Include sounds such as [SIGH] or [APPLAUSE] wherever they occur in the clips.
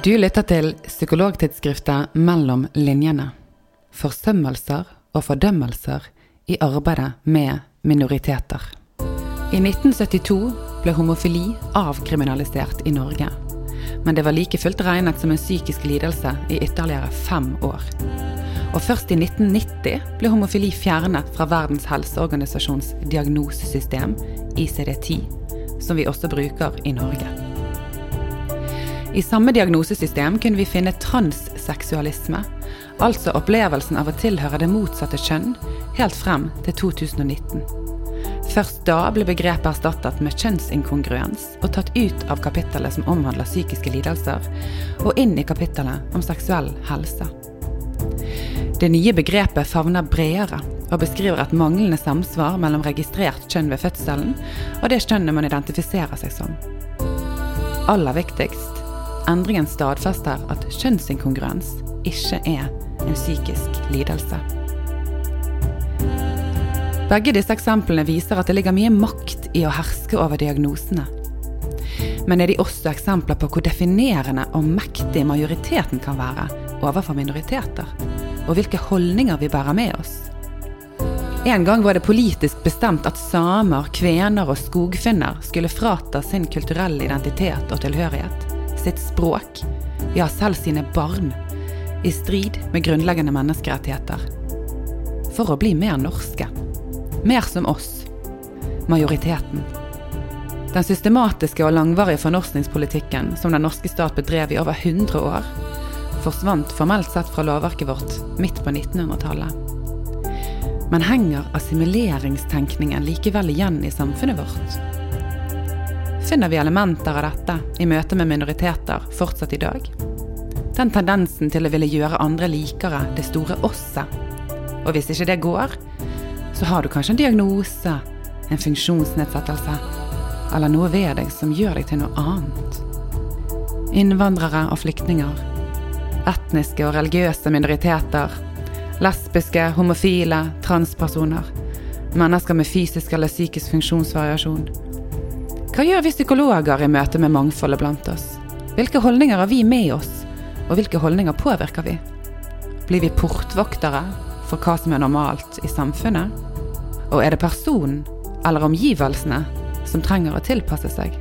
Du lytter til psykologtidsskriftet Mellom linjene. Forsømmelser og fordømmelser i arbeidet med minoriteter. I 1972 ble homofili avkriminalisert i Norge. Men det var like fullt regnet som en psykisk lidelse i ytterligere fem år. Og først i 1990 ble homofili fjernet fra Verdens helseorganisasjons diagnosesystem, ICD-10, som vi også bruker i Norge. I samme diagnosesystem kunne vi finne transseksualisme, altså opplevelsen av å tilhøre det motsatte kjønn, helt frem til 2019. Først da ble begrepet erstattet med kjønnsinkongruens og tatt ut av kapittelet som omhandler psykiske lidelser, og inn i kapittelet om seksuell helse. Det nye begrepet favner bredere og beskriver et manglende samsvar mellom registrert kjønn ved fødselen og det kjønnet man identifiserer seg som. Aller viktigst Endringen stadfester at kjønnsinkongruens ikke er en psykisk lidelse. Begge disse eksemplene viser at det ligger mye makt i å herske over diagnosene. Men er de også eksempler på hvor definerende og mektig majoriteten kan være overfor minoriteter? Og hvilke holdninger vi bærer med oss? En gang var det politisk bestemt at samer, kvener og skogfinner skulle frata sin kulturelle identitet og tilhørighet sitt språk, ja selv sine barn, i strid med grunnleggende menneskerettigheter. For å bli mer norske. Mer som oss. Majoriteten. Den systematiske og langvarige fornorskningspolitikken som den norske stat bedrev i over 100 år, forsvant formelt sett fra lovverket vårt midt på 1900-tallet. Men henger assimileringstenkningen likevel igjen i samfunnet vårt? Finner vi elementer av dette i møte med minoriteter fortsatt i dag. Den tendensen til å ville gjøre andre likere det store osset. Og hvis ikke det går, så har du kanskje en diagnose, en funksjonsnedsettelse, eller noe ved deg som gjør deg til noe annet. Innvandrere og flyktninger. Etniske og religiøse minoriteter. Lesbiske, homofile, transpersoner. Mennesker med fysisk eller psykisk funksjonsvariasjon hva gjør vi psykologer i møte med mangfoldet blant oss? Hvilke holdninger har vi med oss, og hvilke holdninger påvirker vi? Blir vi portvoktere for hva som er normalt i samfunnet? Og er det personen eller omgivelsene som trenger å tilpasse seg?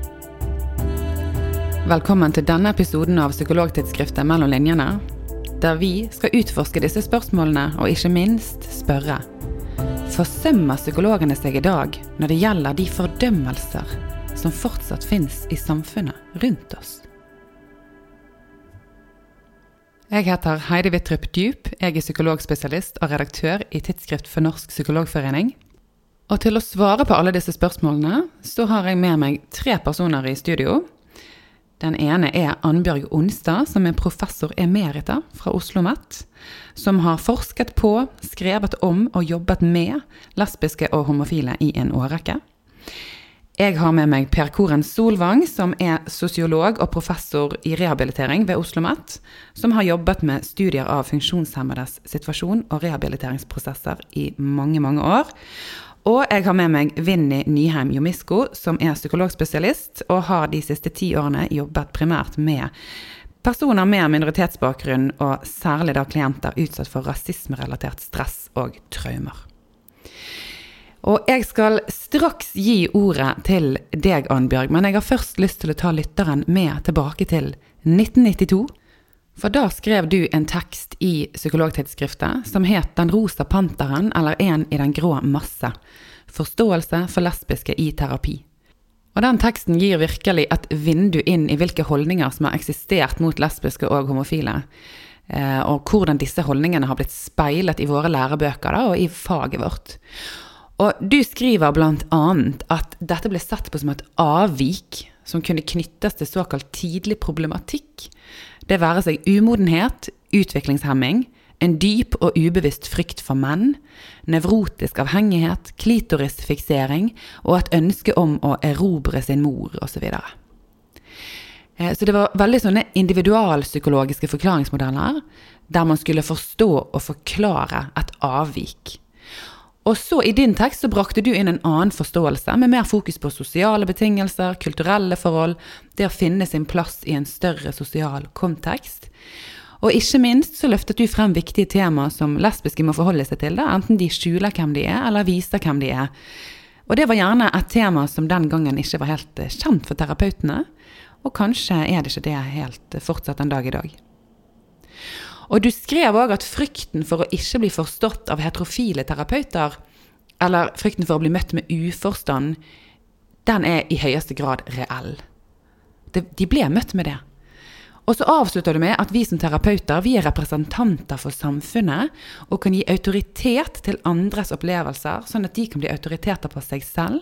Velkommen til denne episoden av Psykologtidsskriftet Mellom linjene, der vi skal utforske disse spørsmålene og ikke minst spørre. Forsømmer psykologene seg i dag når det gjelder de fordømmelser som fortsatt fins i samfunnet rundt oss. Jeg heter Heidi Wittrup Dyp. Jeg er psykologspesialist og redaktør i Tidsskrift for Norsk Psykologforening. Og til å svare på alle disse spørsmålene, så har jeg med meg tre personer i studio. Den ene er Annbjørg Onstad, som er professor emerita fra Oslo OsloMet. Som har forsket på, skrevet om og jobbet med lesbiske og homofile i en årrekke. Jeg har med meg Per Koren Solvang, som er sosiolog og professor i rehabilitering ved Oslo OsloMet, som har jobbet med studier av funksjonshemmedes situasjon og rehabiliteringsprosesser i mange, mange år. Og jeg har med meg Vinni Nyheim Jomisko, som er psykologspesialist, og har de siste ti årene jobbet primært med personer med minoritetsbakgrunn, og særlig da klienter utsatt for rasismerelatert stress og traumer. Og jeg skal straks gi ordet til deg, Annbjørg, men jeg har først lyst til å ta lytteren med tilbake til 1992. For da skrev du en tekst i psykologtidsskriftet som het Den rosa panteren eller En i den grå masse. Forståelse for lesbiske i terapi. Og den teksten gir virkelig et vindu inn i hvilke holdninger som har eksistert mot lesbiske og homofile. Eh, og hvordan disse holdningene har blitt speilet i våre lærebøker da, og i faget vårt. Og du skriver bl.a. at dette ble sett på som et avvik som kunne knyttes til såkalt tidlig problematikk. Det være seg umodenhet, utviklingshemming, en dyp og ubevisst frykt for menn, nevrotisk avhengighet, klitorisfiksering og et ønske om å erobre sin mor osv. Så, eh, så det var veldig sånne individualpsykologiske forklaringsmodeller der man skulle forstå og forklare et avvik. Og så i din tekst så brakte du inn en annen forståelse, med mer fokus på sosiale betingelser, kulturelle forhold, det å finne sin plass i en større sosial kontekst. Og ikke minst så løftet du frem viktige temaer som lesbiske må forholde seg til, da, enten de skjuler hvem de er, eller viser hvem de er. Og det var gjerne et tema som den gangen ikke var helt eh, kjent for terapeutene, og kanskje er det ikke det helt eh, fortsatt en dag i dag. Og du skrev òg at frykten for å ikke bli forstått av heterofile terapeuter, eller frykten for å bli møtt med uforstand, den er i høyeste grad reell. De ble møtt med det. Og så avslutter du med at vi som terapeuter vi er representanter for samfunnet og kan gi autoritet til andres opplevelser, sånn at de kan bli autoriteter på seg selv.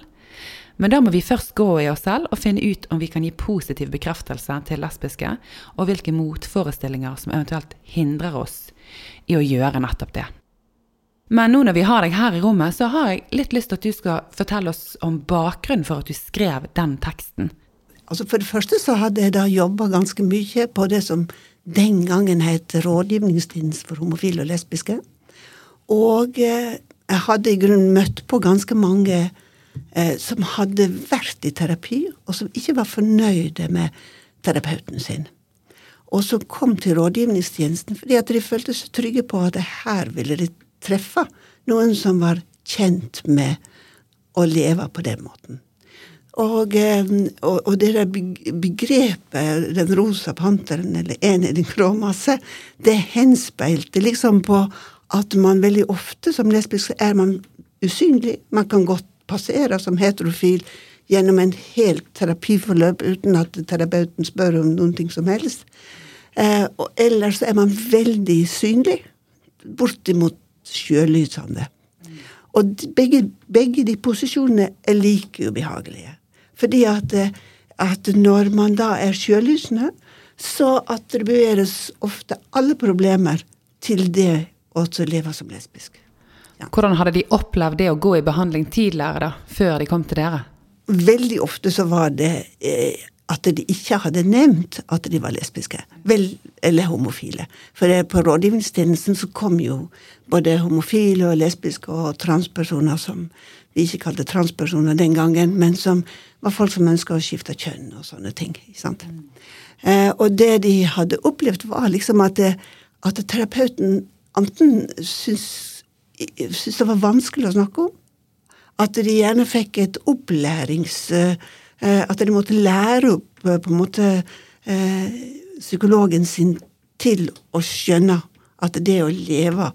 Men da må vi først gå i oss selv og finne ut om vi kan gi positiv bekreftelse til lesbiske, og hvilke motforestillinger som eventuelt hindrer oss i å gjøre nettopp det. Men nå når vi har deg her i rommet, så har jeg litt lyst til at du skal fortelle oss om bakgrunnen for at du skrev den teksten. Altså For det første så hadde jeg da jobba ganske mye på det som den gangen het Rådgivningstjenesten for homofile og lesbiske. Og eh, jeg hadde i grunnen møtt på ganske mange som hadde vært i terapi, og som ikke var fornøyde med terapeuten sin. Og som kom til rådgivningstjenesten fordi at de følte seg trygge på at her ville de treffe noen som var kjent med å leve på den måten. Og, eh, og, og, det begrepet 'den rosa panteren' eller 'en i din gråmasse', det henspeilte liksom på at man veldig ofte som lesbisk er man usynlig. Man kan godt passere som heterofil gjennom en helt terapiforløp uten at terapeuten spør om ting som helst. Eh, og ellers er man veldig synlig. Bortimot sjølysende. Og begge, begge de posisjonene er like ubehagelige. Fordi at, eh, at når man da er sjølysende, så attribueres ofte alle problemer til det å leve som lesbisk. Ja. Hvordan hadde de opplevd det å gå i behandling tidligere, da, før de kom til dere? Veldig ofte så var det eh, at de ikke hadde nevnt at de var lesbiske. Vel, eller homofile. For på rådgivningstjenesten så kom jo både homofile og lesbiske og transpersoner som vi ikke kalte transpersoner den gangen, men som var folk som ønska å skifte kjønn og sånne ting. sant? Mm. Eh, og det de hadde opplevd, var liksom at, det, at terapeuten enten syntes, syntes det var vanskelig å snakke om, at de gjerne fikk et opplærings... Eh, at de måtte lære opp eh, på en måte eh, psykologen sin til å skjønne at det å leve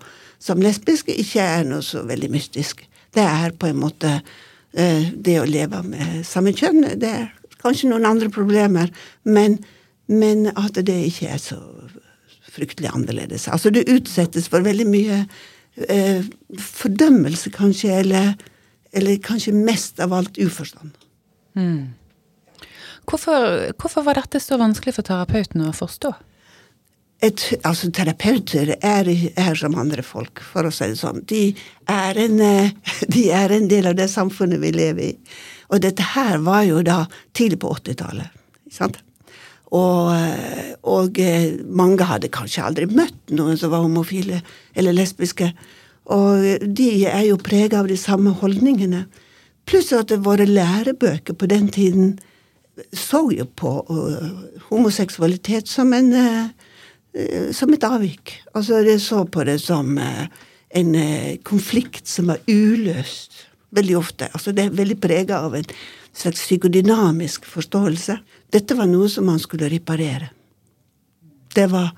som lesbisk ikke er noe så veldig mystisk det er på en måte eh, det å leve med samme kjønn. Det er kanskje noen andre problemer, men, men at det ikke er så fryktelig annerledes. Altså det utsettes for veldig mye eh, fordømmelse, kanskje, eller, eller, kanskje mest av alt uforstand. Mm. Hvorfor, hvorfor var dette så vanskelig for terapeuten å forstå? et, altså Terapeuter er, er, som andre folk, for å si det sånn. De er, en, eh, [LAUGHS] de er en del av det samfunnet vi lever i. Og dette her var jo da tidlig på 80-tallet. Og, eh, og, eh, mange hadde kanskje aldri møtt noen som var homofile eller lesbiske. Og de er jo prega av de samme holdningene. Pluss at våre lærebøker på den tiden så jo på homoseksualitet som en Eh, som et avvik. Altså, de så på det som eh, en eh, konflikt som var uløst. Veldig ofte. Altså, det er veldig prega av en slags psykodynamisk forståelse. Dette var noe som man skulle reparere. Det var,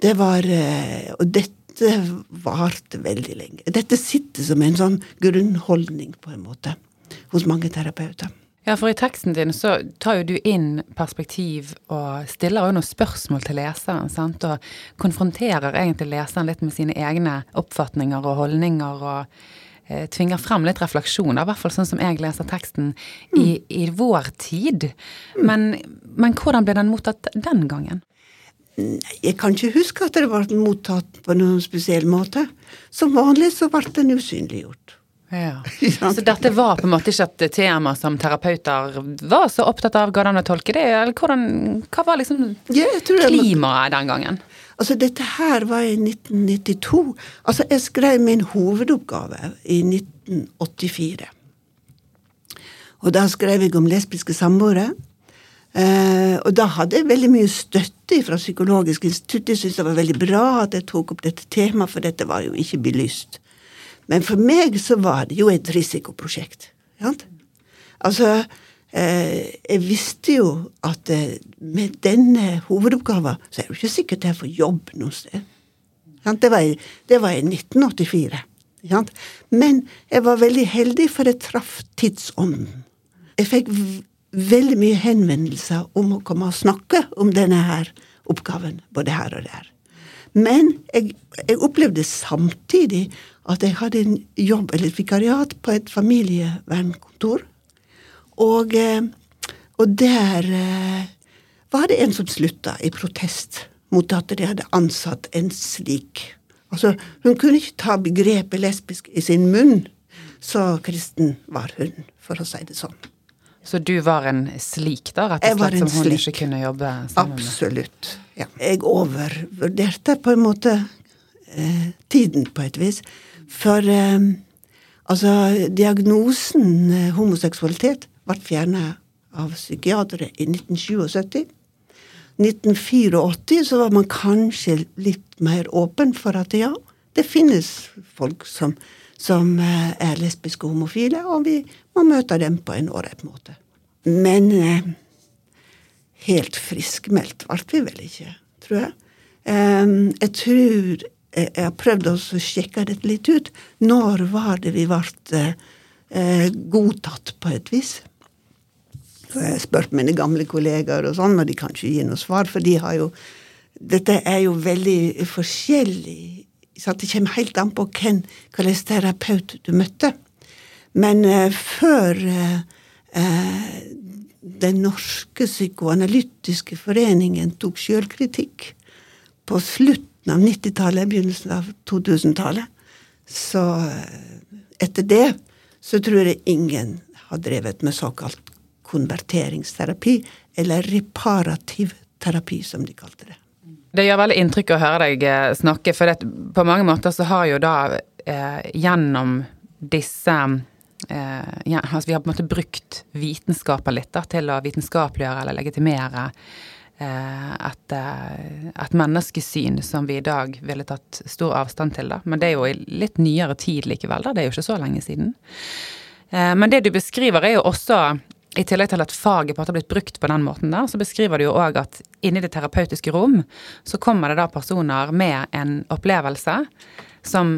det var Og dette varte veldig lenge. Dette sitter som en sånn grunnholdning, på en måte, hos mange terapeuter. Ja, for i teksten din så tar jo du inn perspektiv og stiller jo noen spørsmål til leseren, sant, og konfronterer egentlig leseren litt med sine egne oppfatninger og holdninger, og eh, tvinger frem litt refleksjoner, i hvert fall sånn som jeg leser teksten, i, mm. i vår tid. Men, men, hvordan ble den mottatt den gangen? Jeg kan ikke huske at det ble mottatt på noen spesiell måte. Som vanlig så ble den usynliggjort. Ja. [LAUGHS] Så dette var på en måte ikke et tema som terapeuter var så opptatt av? Ga det an å tolke det? Eller hvordan, hva var liksom ja, klimaet den gangen? Altså, dette her var i 1992. Altså, jeg skrev min hovedoppgave i 1984. Og da skrev jeg om lesbiske samboere. Eh, og da hadde jeg veldig mye støtte fra Psykologisk institutt. De syntes det var veldig bra at jeg tok opp dette temaet, for dette var jo ikke belyst. Men for meg så var det jo et risikoprosjekt. Ja? Altså, jeg visste jo at eh, med denne hovedoppgaven så er det jo ikke sikkert jeg får jobb noe sted. Det, var, det var i 1984. Men jeg var veldig heldig, for jeg traff tidsånden. Jeg fikk veldig mye henvendelser om å komme og snakke om denne her oppgaven, både her og der. Men jeg, jeg opplevde samtidig at jeg hadde en jobb, eller et vikariat, på et familievernkontor. Og, eh, og der eh, var det en som slutta i protest mot at de hadde ansatt en slik. Altså, hun kunne ikke ta begrepet lesbisk i sin munn. Så kristen var hun, for å si det sånn. Så du var en slik, da, rett og slett, som hun slik. ikke kunne jobbe sammen? Absolutt. Ja. Jeg overvurderte på en måte eh, tiden, på et vis. For eh, altså, diagnosen eh, homoseksualitet ble fjerna av psykiatere i 1977. 1984 så var man kanskje litt mer åpen for at ja, det finnes folk som som eh, er lesbiske og homofile, og vi må møte dem på en ålreit måte. Men eh, helt friskmeldt ble vi vel ikke, tror jeg. Eh, jeg tror jeg har prøvd å sjekke dette litt ut. Når var det vi ble eh, godtatt, på et vis? Jeg har spurt mine gamle kollegaer, og sånn, og de kan ikke gi noe svar, for de har jo Dette er jo veldig forskjellig så det kommer helt an på hvem, hvilken terapeut du møtte. Men uh, før uh, Den norske psykoanalytiske foreningen tok sjølkritikk på slutten av 90-tallet, begynnelsen av 2000-tallet, så uh, etter det så tror jeg ingen har drevet med såkalt konverteringsterapi, eller reparativ terapi, som de kalte det. Det gjør veldig inntrykk å høre deg eh, snakke, for det, på mange måter så har jo da eh, gjennom disse eh, ja, altså Vi har på en måte brukt vitenskapen litt da, til å vitenskapeliggjøre eller legitimere eh, et, eh, et, menneskesyn som vi i dag ville tatt stor avstand til. da. Men det er jo i litt nyere tid likevel, da. Det er jo ikke så lenge siden. Eh, men det du beskriver er jo også i tillegg til at faget på at det har blitt brukt på den måten der, så beskriver du jo òg at inni det terapeutiske rom så kommer det da personer med en opplevelse som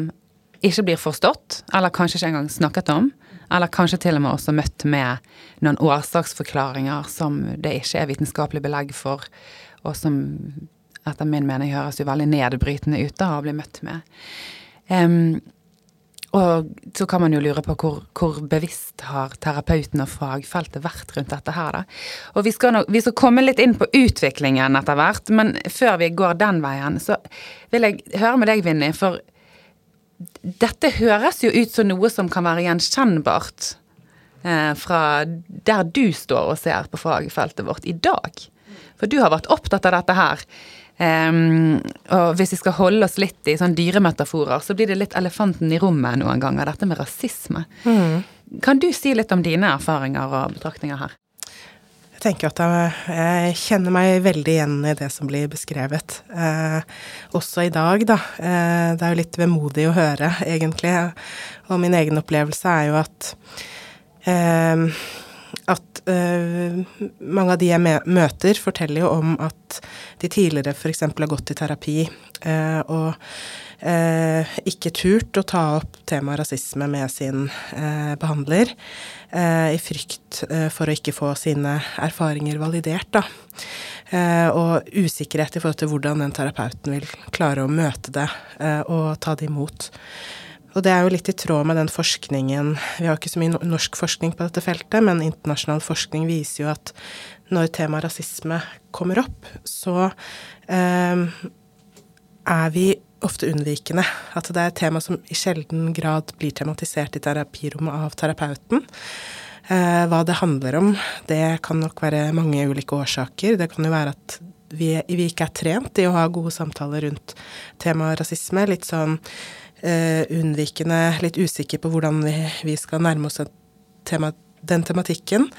ikke blir forstått, eller kanskje ikke engang snakket om. Eller kanskje til og med også møtt med noen årsaksforklaringer som det ikke er vitenskapelig belegg for, og som etter min mening høres jo veldig nedbrytende ut da å bli møtt med. Um, og så kan man jo lure på hvor, hvor bevisst har terapeuten og fagfeltet vært rundt dette her, da. Og vi skal, nok, vi skal komme litt inn på utviklingen etter hvert, men før vi går den veien, så vil jeg høre med deg, Vinni, for dette høres jo ut som noe som kan være gjenkjennbart eh, fra der du står og ser på fagfeltet vårt i dag. For du har vært opptatt av dette her Um, og hvis vi skal holde oss litt i sånn dyremetaforer, så blir det litt elefanten i rommet noen ganger, dette med rasisme. Mm. Kan du si litt om dine erfaringer og betraktninger her? Jeg tenker at jeg, jeg kjenner meg veldig igjen i det som blir beskrevet. Eh, også i dag, da. Eh, det er jo litt vemodig å høre, egentlig. Og min egen opplevelse er jo at eh, at uh, mange av de jeg møter, forteller jo om at de tidligere f.eks. har gått i terapi uh, og uh, ikke turt å ta opp temaet rasisme med sin behandler, i frykt for å ikke få sine erfaringer validert, da. og usikkerhet i forhold til hvordan den terapeuten vil klare å møte det og ta det imot. Og det er jo litt i tråd med den forskningen Vi har ikke så mye norsk forskning på dette feltet, men internasjonal forskning viser jo at når temaet rasisme kommer opp, så eh, er vi ofte unnvikende. At det er et tema som i sjelden grad blir tematisert i terapirommet av terapeuten. Eh, hva det handler om, det kan nok være mange ulike årsaker. Det kan jo være at vi, vi, ikke er trent i å ha gode samtaler rundt temaet rasisme. Litt sånn unnvikende, litt usikker på hvordan vi, vi skal nærme oss tema, den tematikken.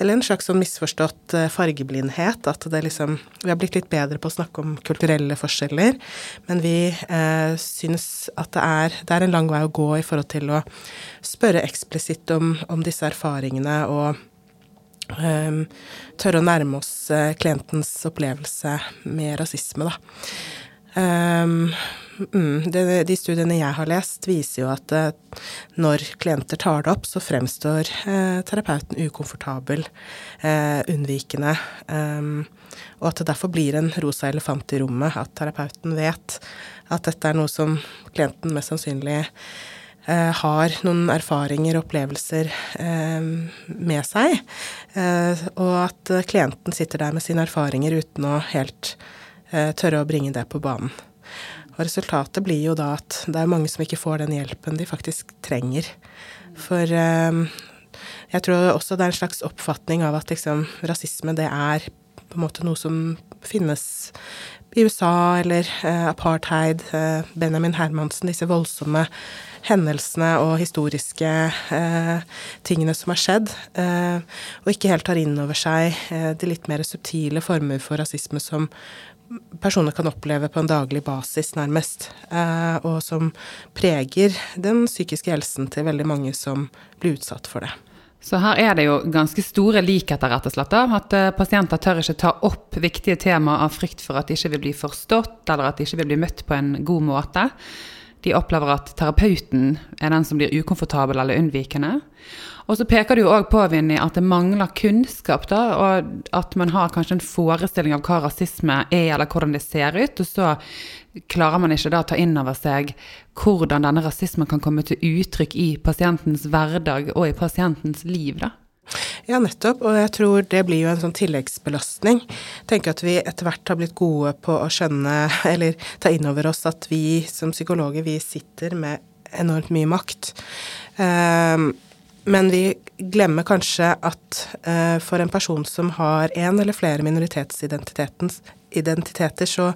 Eller en slags sånn misforstått uh, fargeblindhet. At det liksom Vi har blitt litt bedre på å snakke om kulturelle forskjeller, men vi eh, syns at det er, det er en lang vei å gå i forhold til å spørre eksplisitt om, om disse erfaringene og um, tørre å nærme oss uh, klientens opplevelse med rasisme, da. Um, mm, det, de studiene jeg har lest, viser jo at eh, når klienter tar det opp, så fremstår eh, terapeuten ukomfortabel, unnvikende, um, og at det derfor blir en rosa elefant i rommet, at terapeuten vet at dette er noe som klienten mest sannsynlig Eh, har noen erfaringer og opplevelser eh, med seg, eh, og at klienten sitter der med sine erfaringer uten å helt tørre å bringe det på banen. Og resultatet blir jo da at det er mange som ikke får den hjelpen de faktisk trenger. For jeg tror også det er en slags oppfatning av at liksom rasisme det er på en måte noe som finnes i USA, eller apartheid, Benjamin Hermansen, disse voldsomme hendelsene og historiske eh, tingene som har skjedd, eh, og ikke helt tar inn over seg eh, de litt mer subtile former for rasisme som personer kan oppleve på en daglig basis, nærmest, eh, og som preger den psykiske helsen til veldig mange som blir utsatt for det. Så her er det jo ganske store likheter, rett og slett. da, At uh, pasienter tør ikke ta opp viktige tema av frykt for at de ikke vil bli forstått, eller at de ikke vil bli møtt på en god måte de opplever at terapeuten er den som blir ukomfortabel eller unnvikende. Og så peker du òg på Vinni, at det mangler kunnskap, da, og at man har kanskje en forestilling av hva rasisme er, eller hvordan det ser ut, og så klarer man ikke da å ta inn over seg hvordan denne rasismen kan komme til uttrykk i pasientens hverdag og i pasientens liv, da. Ja, nettopp. Og jeg tror det blir jo en sånn tilleggsbelastning. Tenker at vi etter hvert har blitt gode på å skjønne, [LAUGHS] eller ta inn over oss at vi som psykologer, vi sitter med enormt mye makt. Um, men vi glemmer kanskje at eh, for en person som har én eller flere minoritetsidentiteter, så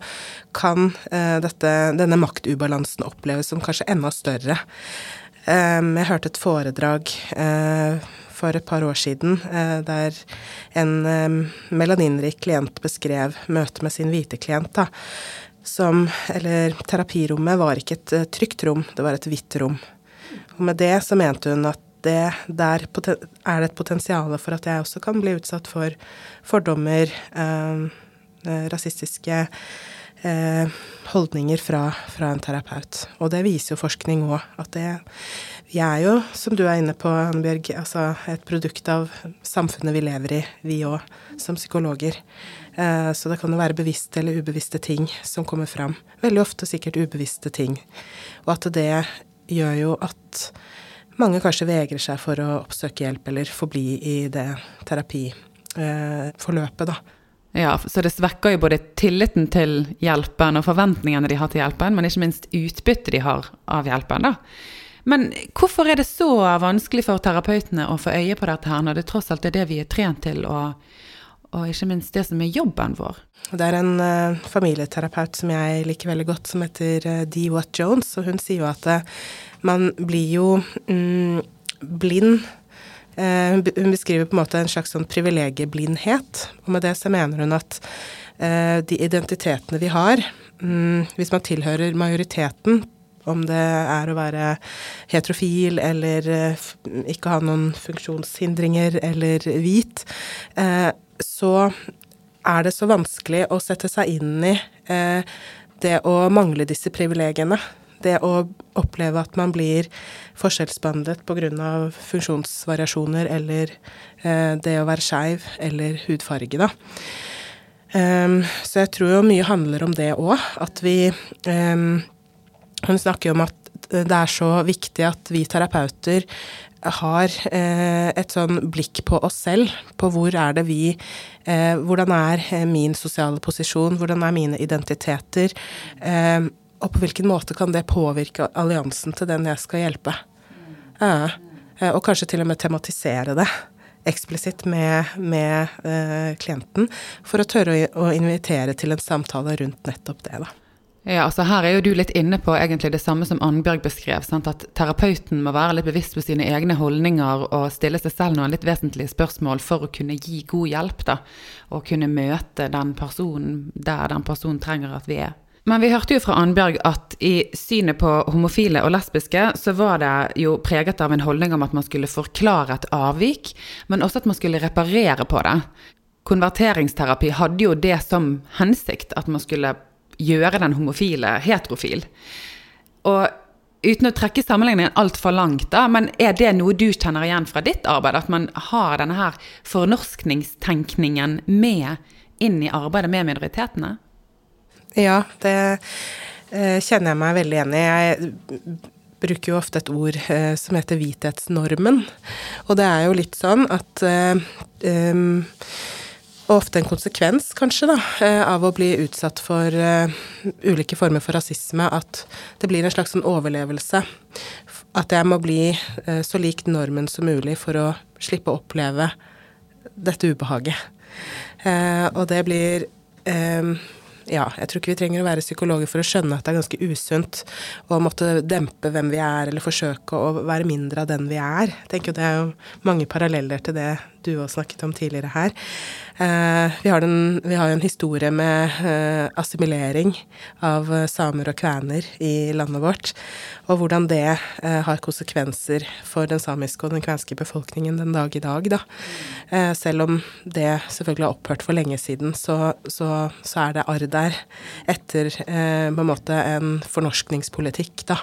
kan eh, dette, denne maktubalansen oppleves som kanskje enda større. Eh, jeg hørte et foredrag uh, for et par år siden, eh, der en eh, melaninrik klient beskrev møtet med sin hvite klient, da, som Eller terapirommet var ikke et eh, trygt rom, det var et hvitt rom. Og med det så mente hun at det, der er det et potensial for at jeg også kan bli utsatt for fordommer, eh, rasistiske eh, holdninger fra, fra, en terapeut. Og det viser jo forskning òg, at det vi er jo, som du er inne på, Annebjørg, altså et produkt av samfunnet vi lever i, vi òg, som psykologer. Eh, så det kan jo være bevisste eller ubevisste ting som kommer fram. Veldig ofte sikkert ubevisste ting. Og at det gjør jo at mange kanskje vegrer seg for å oppsøke hjelp eller forbli i det terapiforløpet, da. Ja, så det svekker jo både tilliten til hjelpen og forventningene de har til hjelpen, men ikke minst utbyttet de har av hjelpen, da. Men hvorfor er det så vanskelig for terapeutene å få øye på dette her, når det tross alt er det vi er trent til, og, og ikke minst det som er jobben vår? Det er en uh, familieterapeut som jeg liker veldig godt, som heter uh, Dee Watt Jones, og hun sier jo at uh, man blir jo mm, blind hun beskriver på en måte en slags sånn privilegieblindhet, og med det så mener hun at de identitetene vi har, mm, hvis man tilhører majoriteten om det er å være heterofil eller eh, ikke ha noen funksjonshindringer eller hvit, eh, så er det så vanskelig å sette seg inn i eh, det å mangle disse privilegiene. Det å oppleve at man blir forskjellsbehandlet pga. funksjonsvariasjoner eller det å være skeiv eller hudfarge, da. Um, så jeg tror jo mye handler om det òg. At vi um, hun snakker om at det er så viktig at vi terapeuter har eh, et sånn blikk på oss selv, på hvor er det vi eh, Hvordan er eh, min sosiale posisjon, hvordan er mine identiteter, eh, og på hvilken måte kan det påvirke alliansen til den jeg skal hjelpe? Ja. Eh, og kanskje til og med tematisere det eksplisitt med, med uh, klienten for å tørre å, å invitere til en samtale rundt nettopp det. da. Ja, altså Her er jo du litt inne på egentlig det samme som Annbjørg beskrev. Sant? At terapeuten må være litt bevisst på sine egne holdninger og stille seg selv noen litt vesentlige spørsmål for å kunne gi god hjelp. da, Og kunne møte den personen der den personen trenger at vi er. Men vi hørte jo fra Annbjørg at i synet på homofile og lesbiske så var det jo preget av en holdning om at man skulle forklare et avvik, men også at man skulle reparere på det. Konverteringsterapi hadde jo det som hensikt at man skulle gjøre den homofile heterofil. Og uten å trekke sammenligningen altfor langt, da, men er det noe du kjenner igjen fra ditt arbeid? At man har denne her fornorskningstenkningen med inn i arbeidet med minoritetene? Ja, det eh, kjenner jeg meg veldig igjen i. Jeg bruker jo ofte et ord eh, som heter hvithetsnormen. Og det er jo litt sånn at eh, og ofte en konsekvens, kanskje, da, eh, av å bli utsatt for ulike former for rasisme, at det blir en slags sånn overlevelse. At jeg må bli så lik normen som mulig for å slippe å oppleve dette ubehaget. Og det blir ja, jeg tror ikke vi trenger å være psykologer for å skjønne at det er ganske usunt å måtte dempe hvem vi er, eller forsøke å være mindre av den vi er. Jeg tenker Det er jo mange paralleller til det du har snakket om tidligere her. Eh, vi, har den, vi, har en historie med eh, assimilering av eh, samer og kvener i landet vårt, og hvordan det har konsekvenser for den samiske og den kvenske befolkningen den dag i dag, da. Selv om det selvfølgelig har opphørt for lenge siden, så, så, så er det arr der etter på en måte en fornorskningspolitikk, da,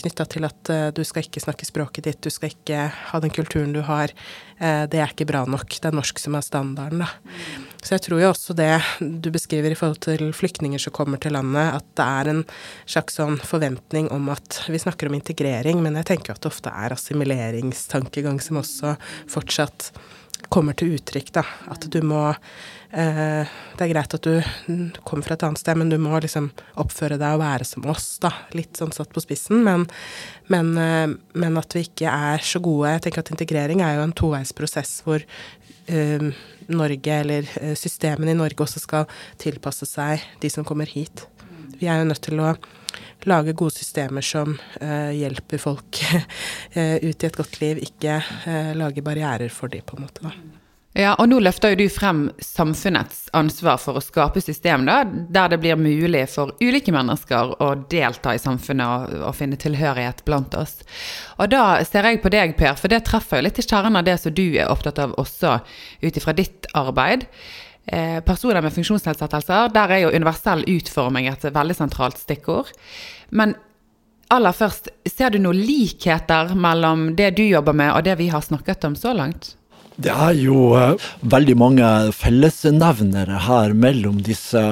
knytta til at du skal ikke snakke språket ditt, du skal ikke ha den kulturen du har. Det er ikke bra nok. Det er norsk som er standarden, da. Så jeg tror jo også det du beskriver i forhold til flyktninger som kommer til landet, at det er en slags sånn forventning om at vi snakker om integrering, men jeg tenker at det ofte er assimileringstankegang som også fortsatt kommer til uttrykk, da. At du må eh, Det er greit at du kommer fra et annet sted, men du må liksom oppføre deg og være som oss, da. Litt sånn satt på spissen, men, men, eh, men at vi ikke er så gode Jeg tenker at integrering er jo en toveisprosess hvor eh, Norge, eller eh, systemene i Norge, også skal tilpasse seg de som kommer hit. Vi er jo nødt til å lage gode systemer som uh, hjelper folk uh, [LAUGHS] ut i et godt liv, ikke uh, lage barrierer for dem, på en måte. da. Ja, og nå løfter jo du frem samfunnets ansvar for å skape system da, der det blir mulig for ulike mennesker å delta i samfunnet og, og, finne tilhørighet blant oss. Og da ser jeg på deg, Per, for det treffer jo litt i kjernen av det som du er opptatt av også ut ifra ditt arbeid. Eh, personer med funksjonsnedsettelser, der er jo universell utforming et veldig sentralt stikkord. Men aller først, ser du noen likheter mellom det du jobber med og det vi har snakket om så langt? Det er jo uh, veldig mange fellesnevnere her mellom disse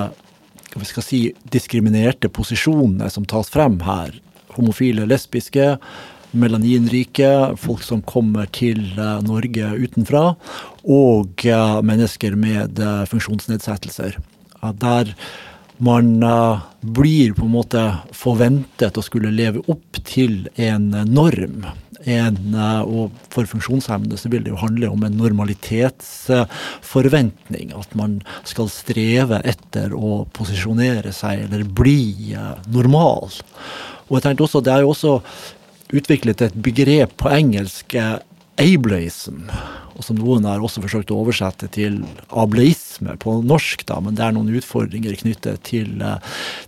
hva skal si, diskriminerte posisjonene som tas frem her. Homofile, lesbiske, melaninrike, folk som kommer til uh, Norge utenfra, og uh, mennesker med funksjonsnedsettelser. der man blir på en måte forventet å skulle leve opp til en norm en, eh, og for funksjonshemmede så vil det jo handle om en normalitetsforventning. At man skal streve etter å posisjonere seg eller bli eh, normal. Og jeg tenkte også, Det er jo også utviklet et begrep på engelsk, eh, ableism, og som noen har også forsøkt å oversette til ableisme på norsk, da, men det er noen utfordringer knyttet til, eh,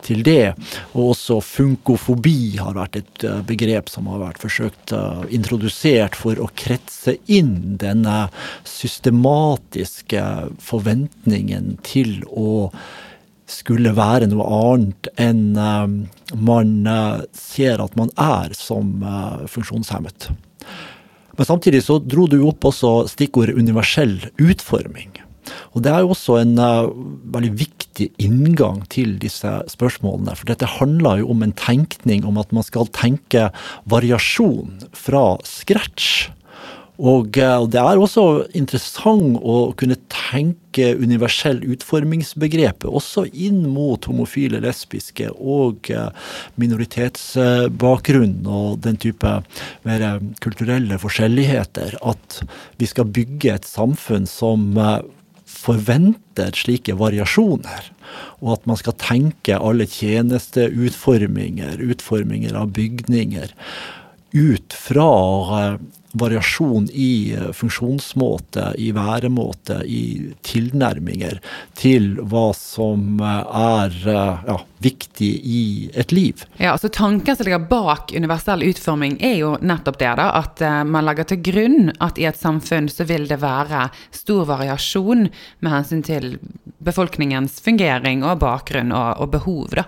til det. Og også funkofobi har vært et eh, begrep som har vært forsøkt uh, introdusert for å kretse inn denne systematiske forventningen til å skulle være noe annet enn man ser at man er som funksjonshemmet. Men samtidig så dro du opp også stikkordet universell utforming. Og det er jo også en uh, veldig viktig inngang til disse spørsmålene. For dette handler jo om en tenkning om at man skal tenke variasjon fra scratch. Og, eh, det er også interessant å kunne tenke universell utformingsbegrepet også inn mot homofile, lesbiske og eh, minoritetsbakgrunn og den type mer kulturelle forskjelligheter. At vi skal bygge et samfunn som eh, forventer slike variasjoner. Og at man skal tenke alle tjenesteutforminger, utforminger av bygninger, ut fra variasjon i eh, funksjonsmåte, i væremåte, i tilnærminger til hva som eh, er eh, ja, viktig i et liv. Ja, altså Tanken som ligger bak universell utforming, er jo nettopp det. da, At man legger til grunn at i et samfunn så vil det være stor variasjon med hensyn til befolkningens fungering og bakgrunn og, og behov. da.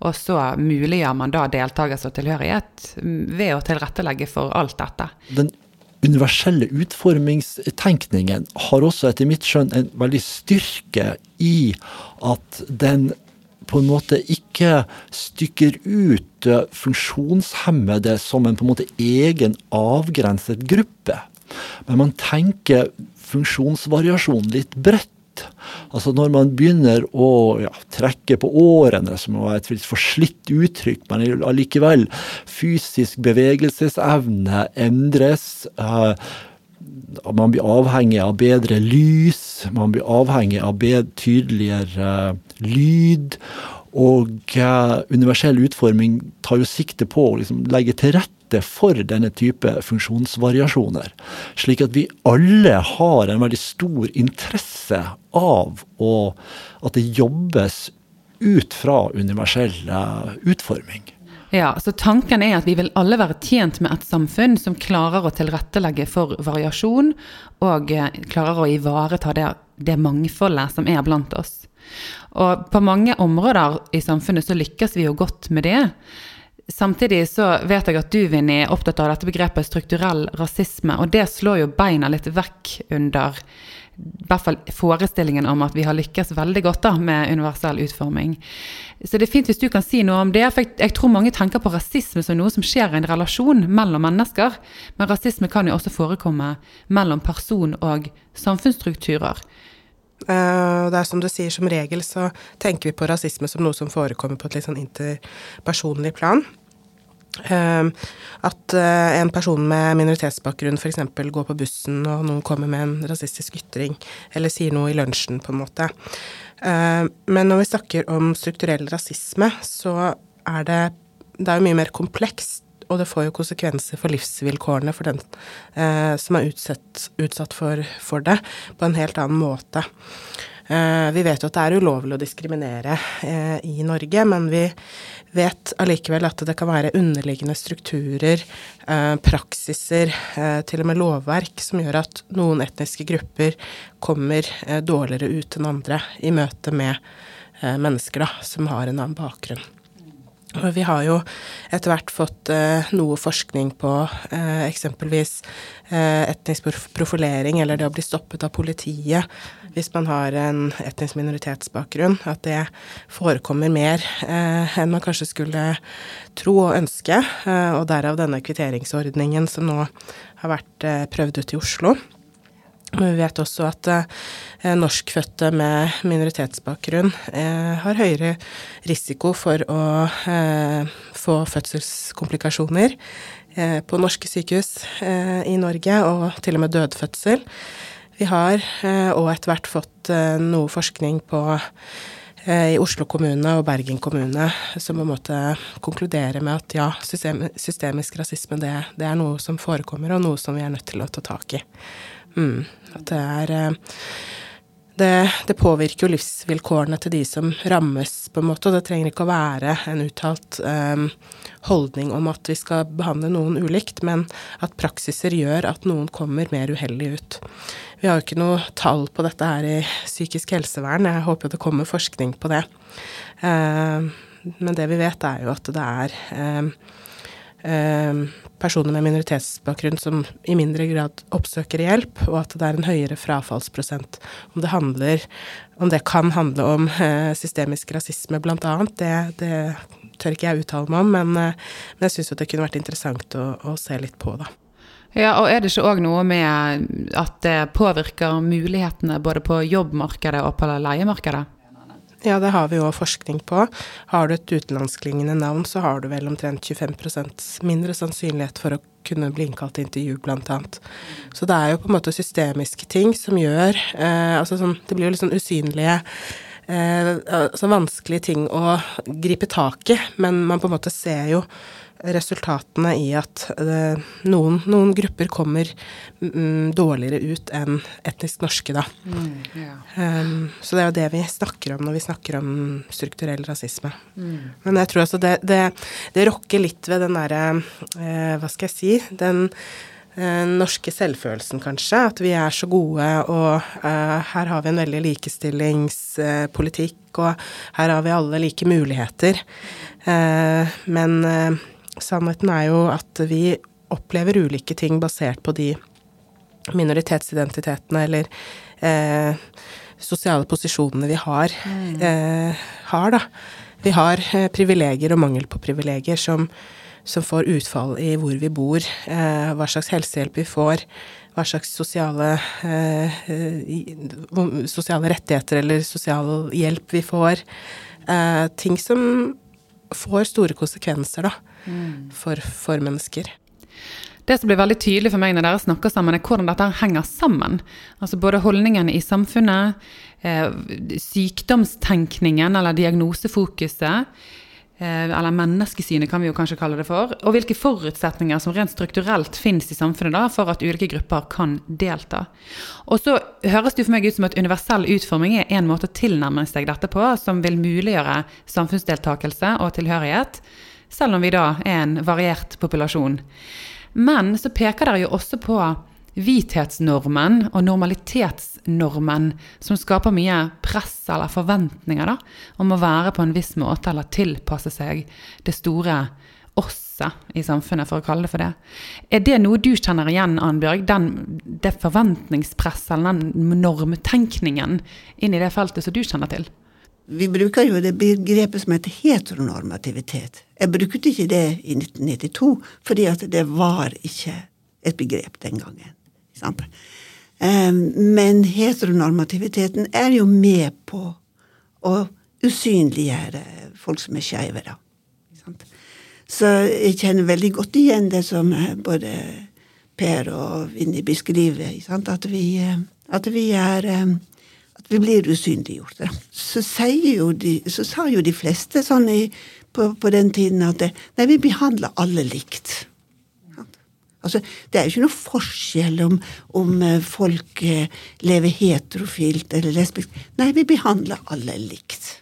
Og så muliggjør man da deltakelse og tilhørighet ved å tilrettelegge for alt dette. Den universelle utformingstenkningen har også etter mitt skjønn en veldig styrke i at den på en måte ikke stykker ut funksjonshemmede som en på en måte egen avgrenset gruppe. Men man tenker funksjonsvariasjon litt bredt Altså Når man begynner å ja, trekke på årene, som er et litt forslitt uttrykk, men allikevel fysisk bevegelsesevne endres. Uh, man blir avhengig av bedre lys, man blir avhengig av bedre, tydeligere uh, lyd. Og uh, universell utforming tar jo sikte på å liksom, legge til rette rette for denne type funksjonsvariasjoner. Slik at vi alle har en veldig stor interesse av å, at det jobbes ut fra universell utforming. Ja, så Tanken er at vi vil alle være tjent med et samfunn som klarer å tilrettelegge for variasjon, og eh, klarer å ivareta det, det mangfoldet som er blant oss. Og på mange områder i samfunnet så lykkes vi jo godt med det. Samtidig så vet jeg at du, Vinni, er opptatt av dette begrepet strukturell rasisme, og det slår jo beina litt vekk under i hvert fall forestillingen om at vi har lykkes veldig godt da, med universell utforming. Så det er fint hvis du kan si noe om det. For jeg, tror mange tenker på rasisme som noe som skjer i en relasjon mellom mennesker. Men rasisme kan jo også forekomme mellom person og samfunnsstrukturer. Uh, det er som du sier, som regel så tenker vi på rasisme som noe som forekommer på et litt sånn interpersonlig plan. Ehm, at eh, en person med minoritetsbakgrunn f.eks. går på bussen, og noen kommer med en rasistisk ytring, eller sier noe i lunsjen, på en måte. Ehm, men når vi snakker om strukturell rasisme, så er det Det er mye mer komplekst, og det får jo konsekvenser for livsvilkårene for den eh, som er utsatt, utsatt for, for, det, på en helt annen måte. Eh, vi vet jo at det er ulovlig å diskriminere eh, i Norge, men vi vet allikevel at det kan være underliggende strukturer, eh, praksiser, til og med lovverk, som gjør at noen etniske grupper kommer dårligere ut enn andre i møte med mennesker da, som har en annen bakgrunn. Vi har jo etter hvert fått eh, noe forskning på eh, eksempelvis eh, etnisk profilering, eller det å bli stoppet av politiet hvis man har en etnisk minoritetsbakgrunn. At det forekommer mer eh, enn man kanskje skulle tro og ønske. Eh, og derav denne kvitteringsordningen som nå har vært eh, prøvd ut i Oslo. Men vi vet også at eh, norskfødte med minoritetsbakgrunn eh, har høyere risiko for å eh, få fødselskomplikasjoner på norske sykehus eh, i Norge, og til og med dødfødsel. Vi har eh, og etter hvert fått noe forskning på i Oslo kommune og Bergen kommune som på en måte konkluderer med at ja, system, systemisk rasisme det, det er noe som forekommer, og noe som vi er nødt til å ta tak i. Mm. At det er eh, det, det, påvirker jo livsvilkårene til de som rammes, på en måte. Og det trenger ikke å være en uttalt um, holdning om at vi skal behandle noen ulikt, men at praksiser gjør at noen kommer mer uheldig ut. Vi har jo ikke noe tall på dette her i psykisk helsevern. Jeg håper det kommer forskning på det. Uh, men det vi vet, er jo at det er uh, personer med minoritetsbakgrunn som i mindre grad oppsøker hjelp, og at det er en høyere frafallsprosent. Om det handler Om det kan handle om eh, systemisk rasisme, blant annet, det, det tør ikke jeg uttale meg om, men, eh, men jeg syns det kunne vært interessant å, å, se litt på, da. Ja, og er det ikke òg noe med at det påvirker mulighetene både på jobbmarkedet og på leiemarkedet? Ja, det har vi jo forskning på. Har du et utenlandsklingende navn, så har du vel omtrent 25% mindre sannsynlighet for å kunne bli innkalt til intervju, blant annet. Så det er jo på en måte systemiske ting som gjør eh, Altså sånn Det blir jo litt sånn usynlige eh, altså vanskelige ting å gripe tak i, men man på en måte ser jo resultatene i at uh, noen, noen, grupper kommer mm, dårligere ut enn etnisk norske, da. Mm, yeah. um, så det er jo det vi snakker om når vi snakker om strukturell rasisme. Mm. Men jeg tror altså det, det, det rokker litt ved den derre uh, Hva skal jeg si? Den uh, norske selvfølelsen, kanskje. At vi er så gode, og her har vi en veldig likestillingspolitikk, og her har vi alle like muligheter. men Sannheten er jo at vi opplever ulike ting basert på de minoritetsidentitetene eller eh, sosiale posisjonene vi har, mm. eh, har da. Vi har eh, privilegier og mangel på privilegier som, som, får utfall i hvor vi bor, eh, hva slags helsehjelp vi får, hva slags sosiale, eh, sosiale rettigheter eller sosial hjelp vi får. Eh, ting som får store konsekvenser, da mm. for, for, mennesker. Det som blir veldig tydelig for meg når dere snakker sammen, er hvordan dette henger sammen. Altså både holdningene i samfunnet, eh, sykdomstenkningen eller diagnosefokuset, eh, eller menneskesynet kan vi jo kanskje kalle det for, og hvilke forutsetninger som rent strukturelt finnes i samfunnet da, for at ulike grupper kan delta. Og så høres det for meg ut som at universell utforming er en måte å tilnærme seg dette på, som vil muliggjøre samfunnsdeltakelse og tilhørighet selv om vi da er en variert populasjon. Men så peker dere jo også på hvithetsnormen og normalitetsnormen, som skaper mye press eller forventninger da, om å være på en viss måte eller tilpasse seg det store osset i samfunnet, for å kalle det for det. Er det noe du kjenner igjen, Annbjørg? Den, det forventningspresset eller den normtenkningen inn i det feltet som du kjenner til? Vi bruker jo det begrepet som heter heteronormativitet. Jeg brukte ikke det i 1992, fordi at det var ikke et begrep den gangen. Men heteronormativiteten er jo med på å usynliggjøre folk som er skeive, da. Så jeg kjenner veldig godt igjen det som både Per og Vinni beskriver, at vi, at vi er at vi blir usynliggjorte. Så, de, så sa jo de fleste sånn i, på, på, den tiden at det, nei, vi behandler alle likt. Altså, Det er jo ikke noe forskjell om, om eh, folk eh, lever heterofilt eller lesbisk. Nei, vi behandler alle likt.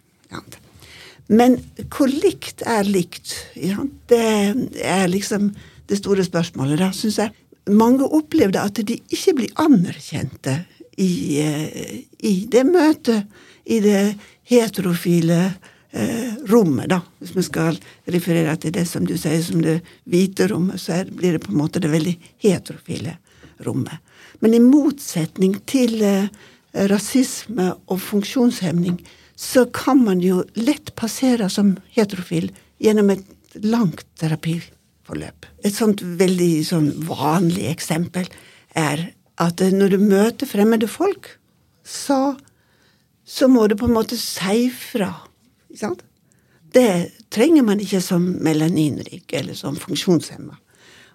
Men hvor likt er likt? Det er liksom det store spørsmålet, da, syns jeg. Mange opplevde at de ikke blir anerkjente i, eh, i det møtet, i det heterofile eh, rommet, da. Hvis vi skal referere til det som du sier som det hvite rommet, så er, blir det på en måte det veldig heterofile rommet. Men i motsetning til eh, rasisme og funksjonshemning, så kan man jo lett passere som heterofil gjennom et langt terapiforløp. Et sånt veldig sånn vanlig eksempel er at når du møter fremmede folk, så, så må du på en måte si fra. Ikke sant? Det trenger man ikke som melaninrik eller som funksjonshemma.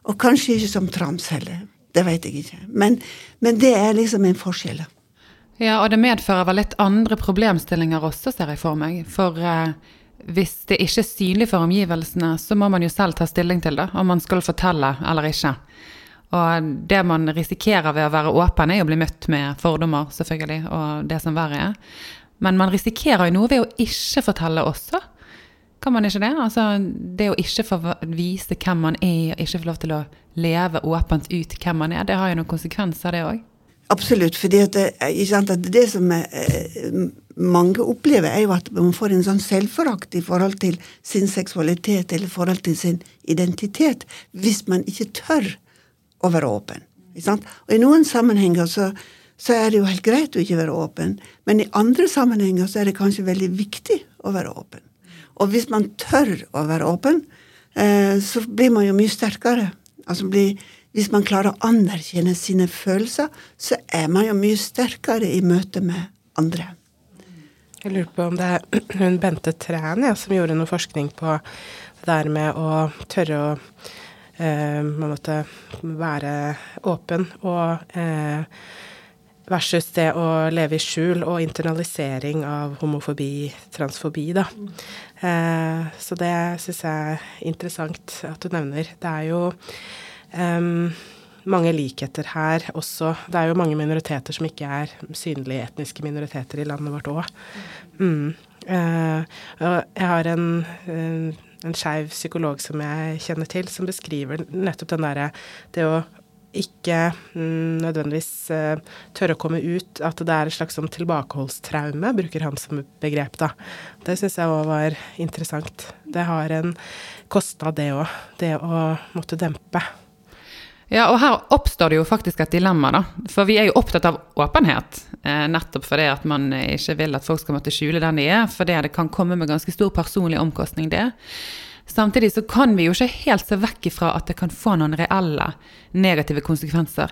Og kanskje ikke som trans heller. Det vet jeg ikke. Men, men det er liksom en forskjell. Ja, og det medfører vel litt andre problemstillinger også, ser jeg for meg. For eh, hvis det ikke er synlig for omgivelsene, så må man jo selv ta stilling til det, om man skal fortelle eller ikke. Og det man risikerer ved å være åpen, er å bli møtt med fordommer, selvfølgelig, og det som verre er. Men man risikerer jo noe ved å ikke fortelle også. Kan man ikke det? Altså, det å ikke få vise hvem man er, og ikke få lov til å leve åpent ut hvem man er, det har jo noen konsekvenser, det òg. Absolutt. for det, det, som er, eh, mange opplever, er jo at man får en sånn selvforakt i forhold til sin seksualitet eller forhold til sin identitet, hvis man ikke tør å være åpen. Og I noen sammenhenger så, så, er det jo helt greit å ikke være åpen, men i andre sammenhenger så er det kanskje veldig viktig å være åpen. Og hvis man tør å være åpen, eh, så blir man jo mye sterkere. Altså blir hvis man klarer å anerkjenne sine følelser, så er man jo mye sterkere i møte med andre. Jeg lurer på om det er [CLEARS THROAT] hun Bente Træn ja, som gjorde noe forskning på det der med å tørre å eh, måtte være åpen og eh, versus det å leve i skjul og internalisering av homofobi, transfobi, da. Eh, så det syns jeg er interessant at du nevner. Det er jo Um, mange likheter her også. Det er jo mange minoriteter som ikke er synlige etniske minoriteter i landet vårt òg. Mm. Uh, jeg har en, en, skeiv psykolog som jeg kjenner til, som beskriver nettopp den derre det å ikke mm, nødvendigvis uh, tørre å komme ut, at det er et slags sånn tilbakeholdstraume, bruker han som begrep, da. Det syns jeg òg var interessant. Det har en kostnad, det òg. Det å måtte dempe. Ja, og her oppstår det jo faktisk et dilemma, da. For vi er jo opptatt av åpenhet. Eh, nettopp fordi at man ikke vil at folk skal måtte skjule den de er. For det kan komme med ganske stor personlig omkostning, det. Samtidig så kan vi jo ikke helt se vekk ifra at det kan få noen reelle negative konsekvenser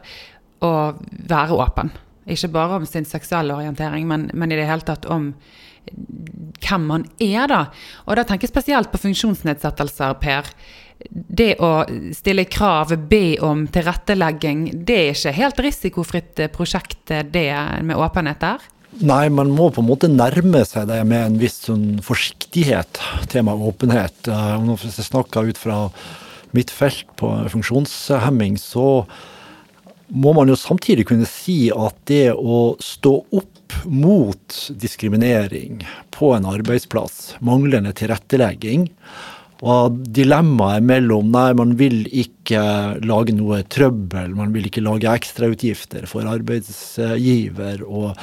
å være åpen. Ikke bare om sin seksuelle orientering, men, men i det hele tatt om hvem man er, da. Og da tenker jeg spesielt på funksjonsnedsettelser, Per det å stille krav, be om tilrettelegging, det er ikke helt risikofritt prosjekt, det med åpenhet der? Nei, man må på en måte nærme seg det med en viss sånn forsiktighet, temaet åpenhet. Hvis jeg snakker ut fra mitt felt på funksjonshemming, så må man jo samtidig kunne si at det å stå opp mot diskriminering på en arbeidsplass, manglende tilrettelegging, og dilemmaet mellom nei, man vil ikke lage noe trøbbel, man vil ikke lage ekstrautgifter for arbeidsgiver og,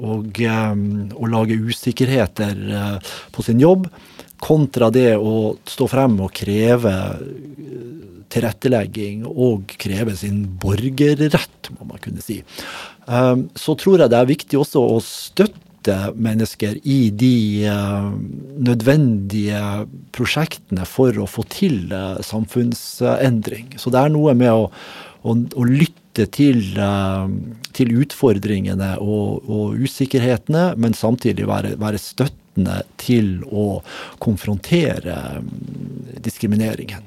og, um, og lage usikkerheter uh, på sin jobb, kontra det å stå frem og kreve uh, tilrettelegging og kreve sin borgerrett, må man kunne si. Um, så tror jeg det er viktig også å støtte støtte mennesker i de uh, nødvendige prosjektene for å få til uh, samfunnsendring. Så det er noe med å, å, å lytte til, uh, til utfordringene og, og, usikkerhetene, men samtidig være, være støttende til å konfrontere diskrimineringen.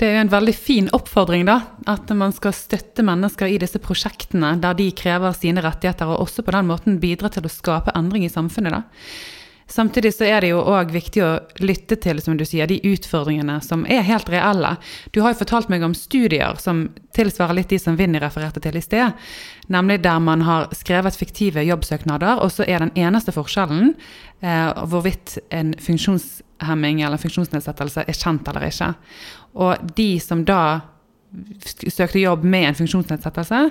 Det er jo en veldig fin oppfordring, da. At man skal støtte mennesker i disse prosjektene der de krever sine rettigheter, og også på den måten bidra til å skape endring i samfunnet, da. Samtidig så er det jo òg viktig å lytte til som du sier, de utfordringene som er helt reelle. Du har jo fortalt meg om studier som tilsvarer litt de som Vinni refererte til i sted. Nemlig der man har skrevet fiktive jobbsøknader, og så er den eneste forskjellen eh, hvorvidt en funksjonshemming eller funksjonsnedsettelse er kjent eller ikke. Og de som da søkte jobb med en funksjonsnedsettelse,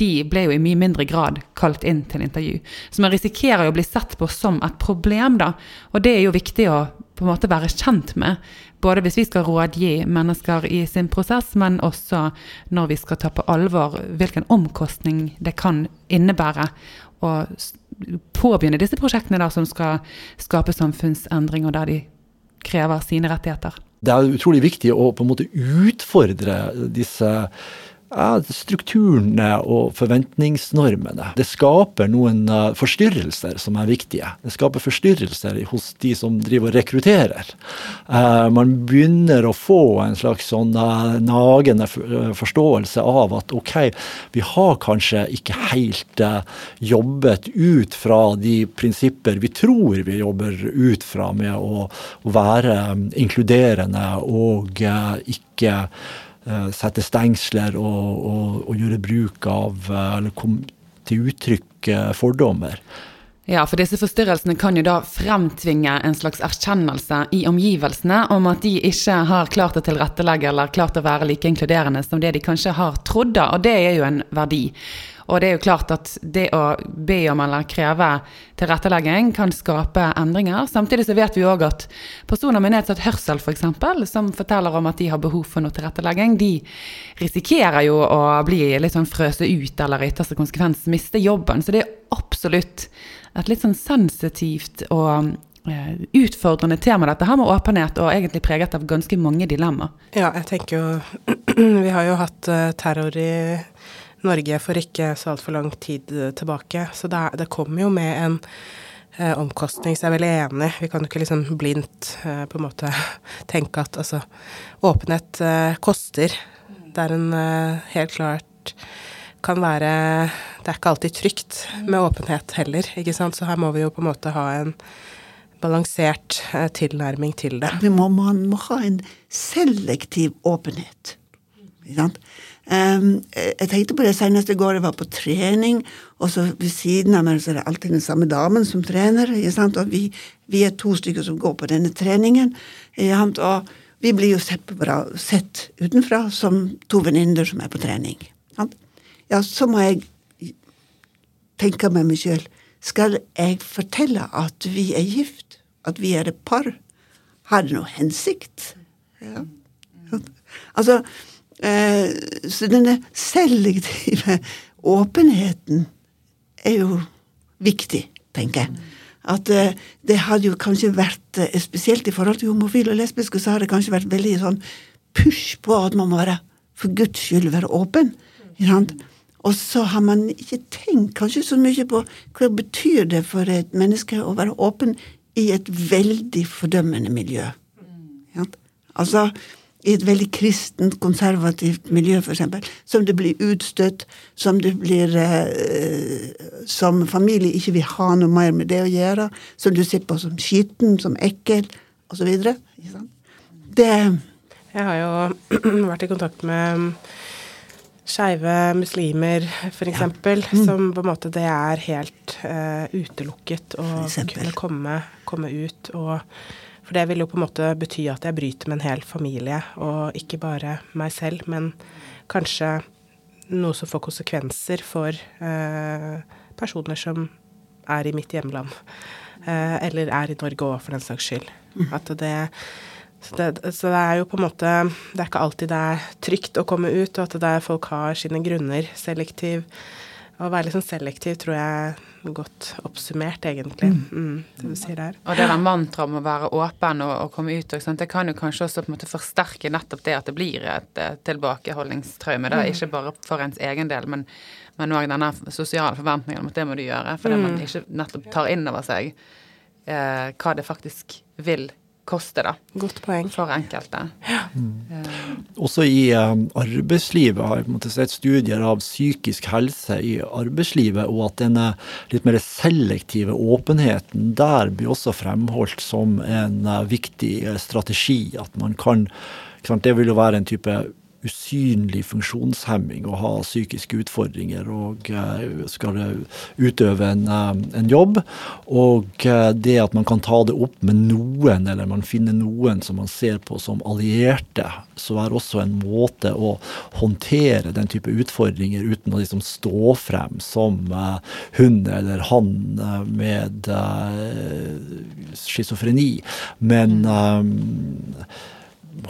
de ble jo i mye mindre grad kalt inn til intervju. Så man risikerer jo å bli sett på som et problem, da. Og det er jo viktig å på en måte være kjent med. Både hvis vi skal rådgi mennesker i sin prosess, men også når vi skal ta på alvor hvilken omkostning det kan innebære å påbegynne disse prosjektene da, som skal skape samfunnsendring, og der de krever sine rettigheter. Det er utrolig viktig å på en måte utfordre disse ja, strukturene og forventningsnormene. Det skaper noen uh, forstyrrelser som er viktige. Det skaper forstyrrelser hos de som driver og rekrutterer. Uh, man begynner å få en slags sånn uh, nagende forståelse av at ok, vi har kanskje ikke helt jobbet ut fra de prinsipper vi tror vi jobber ut fra, med å, være inkluderende og ikke Eh, sette stengsler og, og, og, gjøre bruk av eh, eller komme til uttrykk eh, fordommer. Ja, for disse forstyrrelsene kan jo da fremtvinge en slags erkjennelse i omgivelsene om at de ikke har klart å tilrettelegge eller klart å være like inkluderende som det de kanskje har trodd, og det er jo en verdi. Og det er jo klart at det å be om eller kreve tilrettelegging kan skape endringer. Samtidig så vet vi òg at personer med nedsatt hørsel f.eks., for eksempel, som forteller om at de har behov for noe tilrettelegging, de risikerer jo å bli litt sånn frøse ut eller i ytterste konsekvens miste jobben. Så det er absolutt et litt sånn sensitivt og eh, utfordrende tema, dette her med åpenhet, og egentlig preget av ganske mange dilemmaer. Ja, jeg tenker jo [CLEARS THROAT] Vi har jo hatt eh, terror i Norge for ikke så altfor lang tid eh, tilbake, så det, det kommer jo med en eh, omkostning, så jeg er veldig enig. Vi kan jo ikke liksom blindt eh, på en måte [LAUGHS] tenke at altså Åpenhet eh, koster. Det er en eh, helt klart kan være Det er ikke alltid trygt med åpenhet heller, ikke sant. Så her må vi jo på en måte ha en balansert eh, tilnærming til det. Vi må, man må ha en selektiv åpenhet. Ikke sant? Em, jeg tenkte på det senest i går. Jeg var på trening, og så ved siden av meg så er det alltid den samme damen som trener. Og vi, vi er to stykker som går på denne treningen. Og vi blir jo sett, bra, sett utenfra som to venninner som er på trening. Ja, så må jeg tenke med meg sjøl Skal jeg fortelle at vi er gift? At vi er et par? Har det noe hensikt? Ja. Altså Så denne selektive åpenheten er jo viktig, tenker jeg. At eh, det hadde jo kanskje vært eh, Spesielt i forhold til homofile og lesbiske, så har det kanskje vært veldig sånn push på at man må være for guds skyld være åpen. Og så har man ikke tenkt kanskje så mye på hva betyr det for et menneske å være åpen i et veldig fordømmende miljø. Altså i et veldig kristent, konservativt miljø, eksempel, som det blir utstøtt, som det blir eh, Som familie ikke vil ha noe mer med det å gjøre, som du ser på som skitten, som ekkel, osv. Det Jeg har jo [CLEARS THROAT] vært i kontakt med skeive muslimer, f.eks., som på en måte det er helt eh, utelukket å kunne komme, komme ut. Og, for det vil jo på en måte bety at jeg bryter med en hel familie, og ikke bare meg selv, men kanskje noe som får konsekvenser for eh, personer som er i mitt hjemland. Eh, eller er i Norge òg, for den saks skyld. At det så det, så det er jo på en måte Det er ikke alltid det er trygt å komme ut, og at det folk har sine grunner. Selektiv Å være litt sånn selektiv tror jeg godt oppsummert, egentlig, mm. det du sier der. Og det der mantraet om å være åpen og, og komme ut, og sånt, det kan jo kanskje også på en måte forsterke nettopp det at det blir et eh, tilbakeholdningstraume. da, Ikke bare for ens egen del, men men også denne sosiale forventningen om at det må du gjøre. Fordi man ikke nettopp tar inn over seg eh, hva det faktisk vil koste, da. Godt poeng. For enkelte. Også i eh, arbeidslivet har jeg sett studier av psykisk helse i arbeidslivet, og at denne litt mer selektive åpenheten der blir også fremholdt som en uh, viktig strategi. At man kan ikke sant, Det vil jo være en type usynlig funksjonshemming å ha psykiske utfordringer og eh, skal utøve en, eh, en jobb. Og eh, det at man kan ta det opp med noen, eller man finner noen som man ser på som allierte, så er også en måte å håndtere den type utfordringer uten å liksom stå frem som eh, hun eller han eh, med eh, schizofreni. Men eh,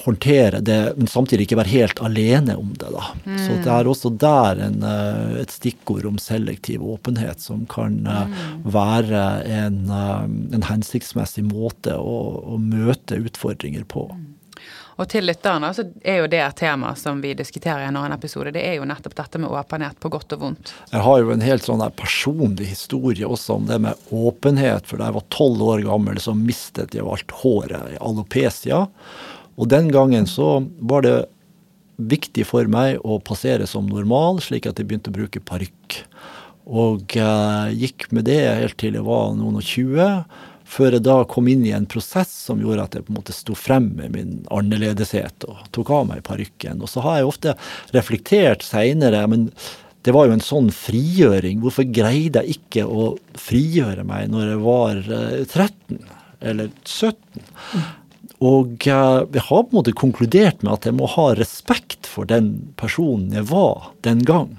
håndtere det, men samtidig ikke være helt alene om det. da. Så det er også der en, eh, et stikkord om selektiv åpenhet som kan mm. være en, eh, en hensiktsmessig måte å, å møte utfordringer på. Og til lytterne så er jo det et tema som vi diskuterer i en annen episode. Det er jo nettopp dette med åpenhet på godt og vondt. Jeg har jo en helt sånn personlig historie også om det med åpenhet. For da jeg var tolv år gammel, så mistet jeg jo alt håret i alopecia. Og den gangen så var det viktig for meg å passere som normal, slik at jeg begynte å bruke parykk. Og eh, gikk med det helt til jeg var noen og tjue, før jeg da kom inn i en prosess som gjorde at jeg på en måte sto frem med min annerledeshet og tok av meg parykken. Og så har jeg ofte reflektert seinere, men det var jo en sånn frigjøring. Hvorfor greide jeg ikke å frigjøre meg når jeg var eh, 13 eller 17? Og eh, jeg har på en måte konkludert med at jeg må ha respekt for den personen jeg var den gang.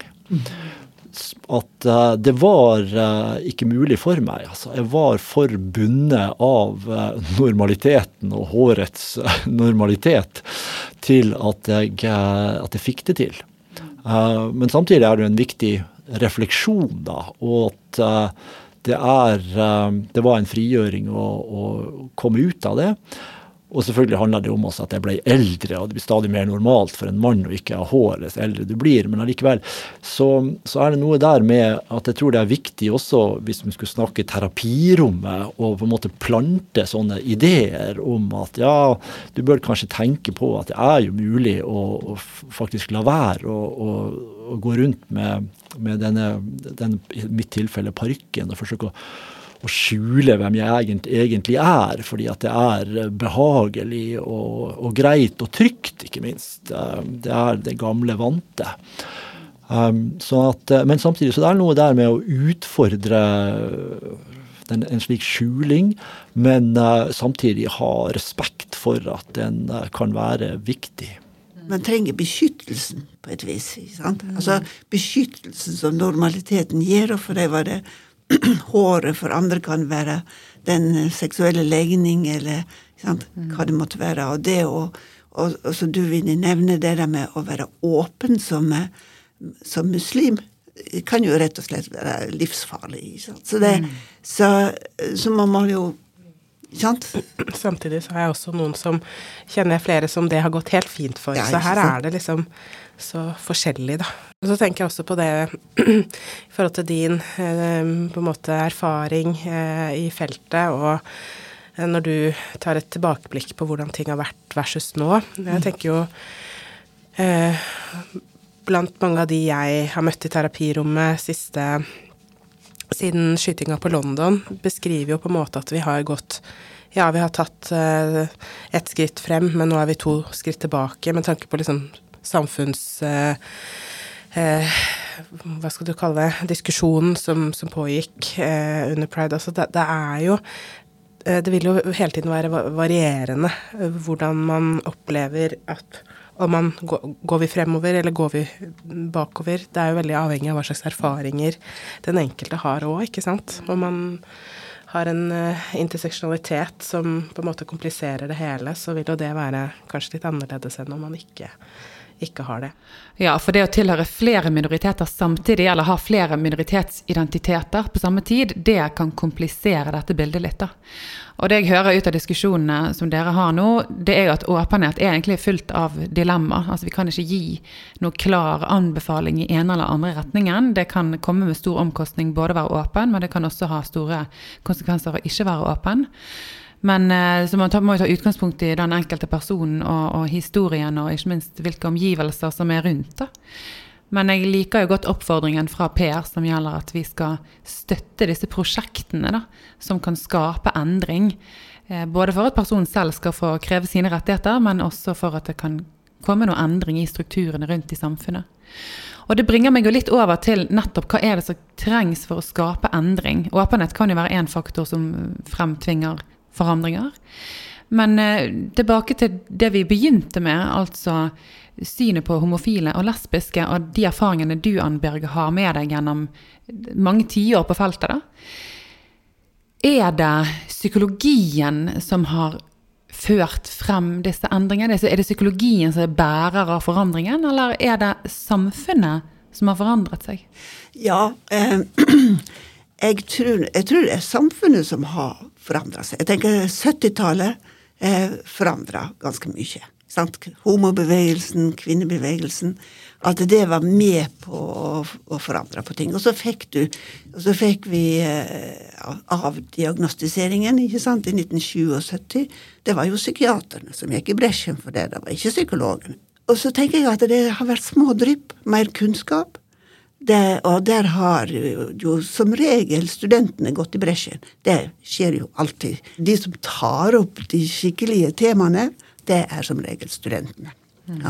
At eh, det var eh, ikke mulig for meg. Altså, jeg var for bundet av normaliteten og hårets normalitet til at jeg, at jeg fikk det til. Men samtidig er det en viktig refleksjon, da, og at det er Det var en frigjøring å, å komme ut av det. Og selvfølgelig handler det om også at jeg ble eldre, og det blir stadig mer normalt for en mann å ikke ha hår dess eldre du blir. Men allikevel så, så, er det noe der med at jeg tror det er viktig også, hvis vi skulle snakke terapirommet, og på en måte plante sånne ideer om at ja, du bør kanskje tenke på at det er jo mulig å, å faktisk la være å, å gå rundt med, med denne, denne, i mitt tilfelle, parykken og forsøke å å skjule hvem jeg egentlig er, fordi at det er behagelig og, og greit og trygt, ikke minst. Eh, det er det gamle vante. Um, at, eh, men samtidig så det er noe der med å utfordre en, en slik skjuling, men samtidig ha respekt for at den kan være viktig. Man trenger beskyttelsen på et vis. Sant? Altså Beskyttelsen som normaliteten gir, og for det var det [CLEARS THROAT] håret for andre kan være den seksuelle legning, eller sant, hva det måtte være. Og det å og, og så du vil nevne det der med å være åpen som, som muslim, kan jo rett og slett være livsfarlig. Så, det, mm. så, så må jo Sant? Samtidig så har jeg også noen som kjenner flere som det har gått helt fint for. Ja, så her er det liksom så forskjellig, da. Og så tenker jeg også på det [CLEARS THROAT] i forhold til din eh, på en måte erfaring eh, i feltet, og eh, når du tar et tilbakeblikk på hvordan ting har vært versus nå. Jeg mm. tenker jo Blant mange av de jeg har møtt i terapirommet siste siden skytinga på London, beskriver jo på en måte at vi har gått ja, vi har tatt uh, ett skritt frem, men nå er vi to skritt tilbake, med tanke på liksom samfunns... Uh, eh, hva skal du kalle det, diskusjonen som, som pågikk eh, under pride. Altså det, det, er jo eh, Det vil jo hele tiden være varierende eh, hvordan man opplever at om man går, vi fremover, eller går vi bakover? Det er jo veldig avhengig av hva slags erfaringer den enkelte har òg, ikke sant. Om man har en uh, interseksjonalitet som på en måte kompliserer det hele, så vil jo det være kanskje litt annerledes enn om man ikke ikke har det. Ja, for det å tilhøre flere minoriteter samtidig, eller ha flere minoritetsidentiteter på samme tid, det kan komplisere dette bildet litt. da. Og det jeg hører ut av diskusjonene som dere har nå, det er jo at åpenhet er egentlig fullt av dilemma. Altså vi kan ikke gi noe klar anbefaling i ene eller andre retningen. Det kan komme med stor omkostning både å være åpen, men det kan også ha store konsekvenser å ikke være åpen. Men eh, så man må jo ta utgangspunkt i den enkelte personen og, og, historien, og ikke minst hvilke omgivelser som er rundt. da. Men jeg liker jo godt oppfordringen fra Per som gjelder at vi skal støtte disse prosjektene da, som kan skape endring. Eh, både for at personen selv skal få kreve sine rettigheter, men også for at det kan komme noe endring i strukturene rundt i samfunnet. Og det bringer meg jo litt over til nettopp hva er det som trengs for å skape endring. Åpenhet kan jo være én faktor som fremtvinger forandringer. Men eh, tilbake til det vi begynte med, altså synet på homofile og lesbiske, og de erfaringene du, Ann har med deg gjennom mange tiår på feltet. da. Er det psykologien som har ført frem disse endringene? Er det psykologien som er bærer av forandringen, eller er det samfunnet som har forandret seg? Ja, eh, [CLEARS THROAT] jeg, tror, jeg tror det er samfunnet som har forandra seg. Jeg tenker 70-tallet eh, forandra ganske mye. Sant? Homobevegelsen, kvinnebevegelsen. At det var med på å, å forandre på ting. Og så fikk du og så fikk vi eh, avdiagnostiseringen ikke sant, i 1977. Det var jo psykiaterne som gikk i bresjen for det, det var ikke psykologene. Og så tenker jeg at det har vært små drypp, mer kunnskap. Det, og der har jo som regel studentene gått i bresjen. Det skjer jo alltid. De som tar opp de skikkelige temaene, det er som regel studentene. Mm.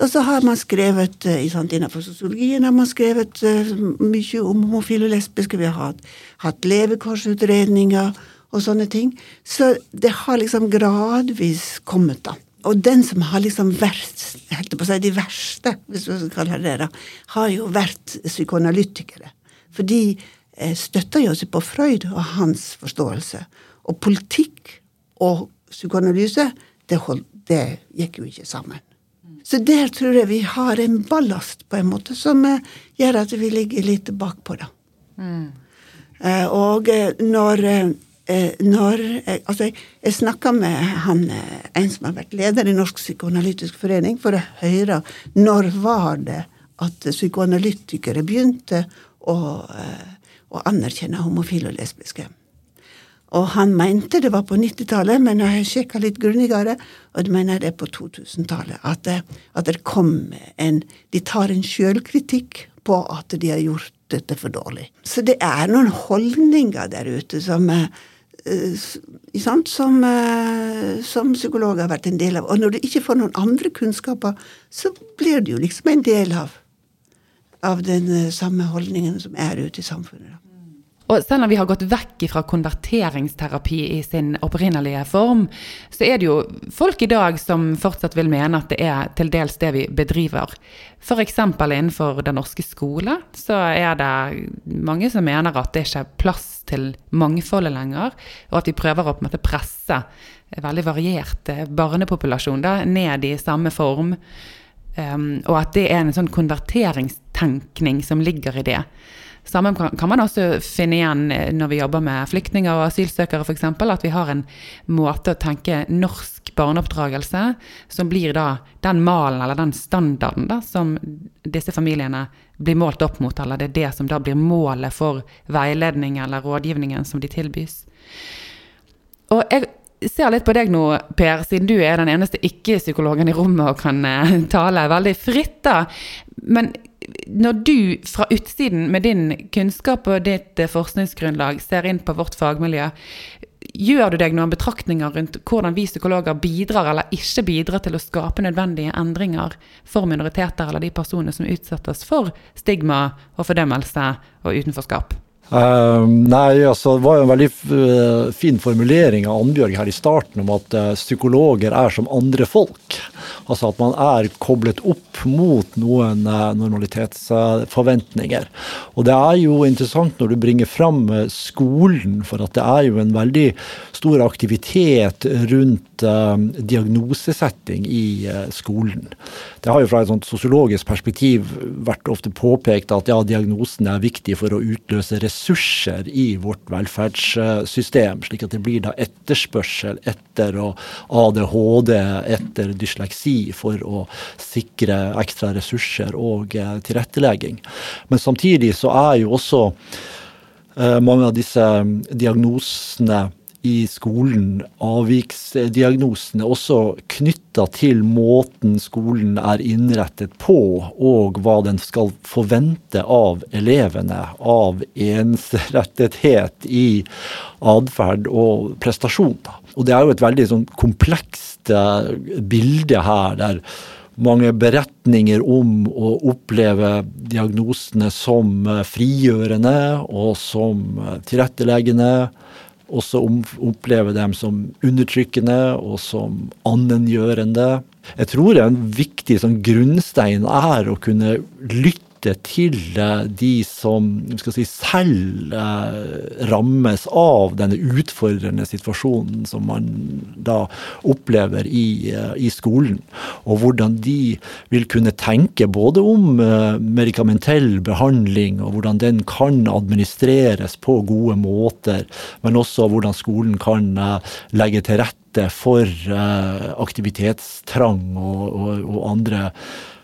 Og så har man skrevet eh, sant, Innenfor sosiologien har man skrevet uh, mye om homofile og lesbiske. Vi har hatt, hatt levekårsutredninger og sånne ting. Så det har liksom gradvis kommet, da. Og den som har liksom vært helt på å si, de verste, hvis du skal kalle det det, har jo vært psykoanalytikere. For de eh, støtter jo seg på Freud og hans forståelse. Og politikk og psykoanalyse, det, hold, det gikk jo ikke sammen. Så der tror jeg vi har en ballast, på en måte, som eh, gjør at vi ligger litt bakpå, da. Mm. Eh, og når, når jeg, Altså, jeg, jeg snakka med han, en som har vært leder i Norsk psykoanalytisk forening, for å høre når var det at psykoanalytikere begynte å, å anerkjenne homofile og lesbiske. Og han mente det var på 90-tallet, men jeg har sjekka litt grundigere, og det mener det er på 2000-tallet. At, at, det kom en De tar en sjølkritikk på at de har gjort dette for dårlig. Så det er noen holdninger der ute som som, uh, som psykolog har vært en del av. Og når du ikke får noen andre kunnskaper, så blir du jo liksom en del av, av den uh, samme holdningen som er ute i samfunnet. Og selv om vi har gått vekk fra konverteringsterapi i sin opprinnelige form, så er det jo folk i dag som fortsatt vil mene at det er til dels det vi bedriver. F.eks. innenfor den norske skole så er det mange som mener at det ikke er plass til mangfoldet lenger, og at vi prøver å på en måte presse en veldig variert barnepopulasjon da, ned i samme form. Um, og at det er en sånn konverteringstenkning som ligger i det. Samme kan man også finne igjen eh, når vi jobber med flyktninger og asylsøkere f.eks. At vi har en måte å tenke norsk barneoppdragelse som blir da den malen eller den standarden da, som disse familiene blir målt opp mot, eller det er det som da blir målet for veiledning eller rådgivningen som de tilbys. Og jeg ser litt på deg nå, Per, siden du er den eneste ikke-psykologen i rommet og kan eh, tale veldig fritt. da. Men når du fra utsiden med din kunnskap og ditt eh, forskningsgrunnlag ser inn på vårt fagmiljø, gjør du deg noen betraktninger rundt hvordan vi psykologer bidrar eller ikke bidrar til å skape nødvendige endringer for minoriteter eller de personene som utsettes for stigma og fordømmelse og utenforskap? Uh, nei, altså Det var jo en veldig uh, fin formulering av Annbjørg her i starten om at uh, psykologer er som andre folk. Altså at man er koblet opp mot noen uh, normalitetsforventninger. Og det er jo interessant når du bringer fram skolen, for at det er jo en veldig stor aktivitet rundt diagnosesetting i skolen. Det har jo fra et sånt sosiologisk perspektiv vært ofte påpekt at ja, diagnosen er viktig for å utløse ressurser i vårt velferdssystem, slik at det blir da etterspørsel etter ADHD, etter dysleksi, for å sikre ekstra ressurser og eh, tilrettelegging. Men samtidig så er jo også eh, mange av disse diagnosene i skolen, avviksdiagnosene, også knytta til måten skolen er innrettet på, og hva den skal forvente av elevene av ensrettethet i atferd og prestasjon. Og det er jo et veldig sånn komplekst eh, bilde her, der mange beretninger om å oppleve diagnosene som eh, frigjørende og som eh, tilretteleggende også oppleve dem som undertrykkende og som annengjørende. Jeg tror en viktig sånn grunnstein er å kunne lytte lytte til de som si, selv eh, rammes av denne utfordrende situasjonen som man da opplever i, eh, i skolen. Og hvordan de vil kunne tenke både om eh, medikamentell behandling og hvordan den kan administreres på gode måter, men også hvordan skolen kan legge til rette for aktivitetstrang og, og, og andre Eh,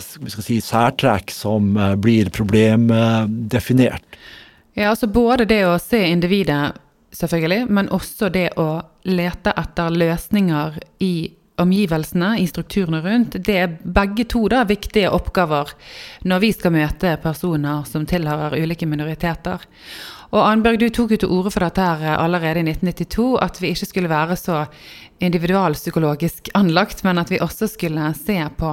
si, særtrekk som eh, blir problemdefinert. Ja, altså både det å se individet, selvfølgelig, men også det å lete etter løsninger i omgivelsene, i strukturene rundt, det er begge to da viktige oppgaver når vi skal møte personer som tilhører ulike minoriteter. Og Arnberg, du tok jo til orde for dette her allerede i 1992, at vi ikke skulle være så individualpsykologisk anlagt, men at vi også skulle se på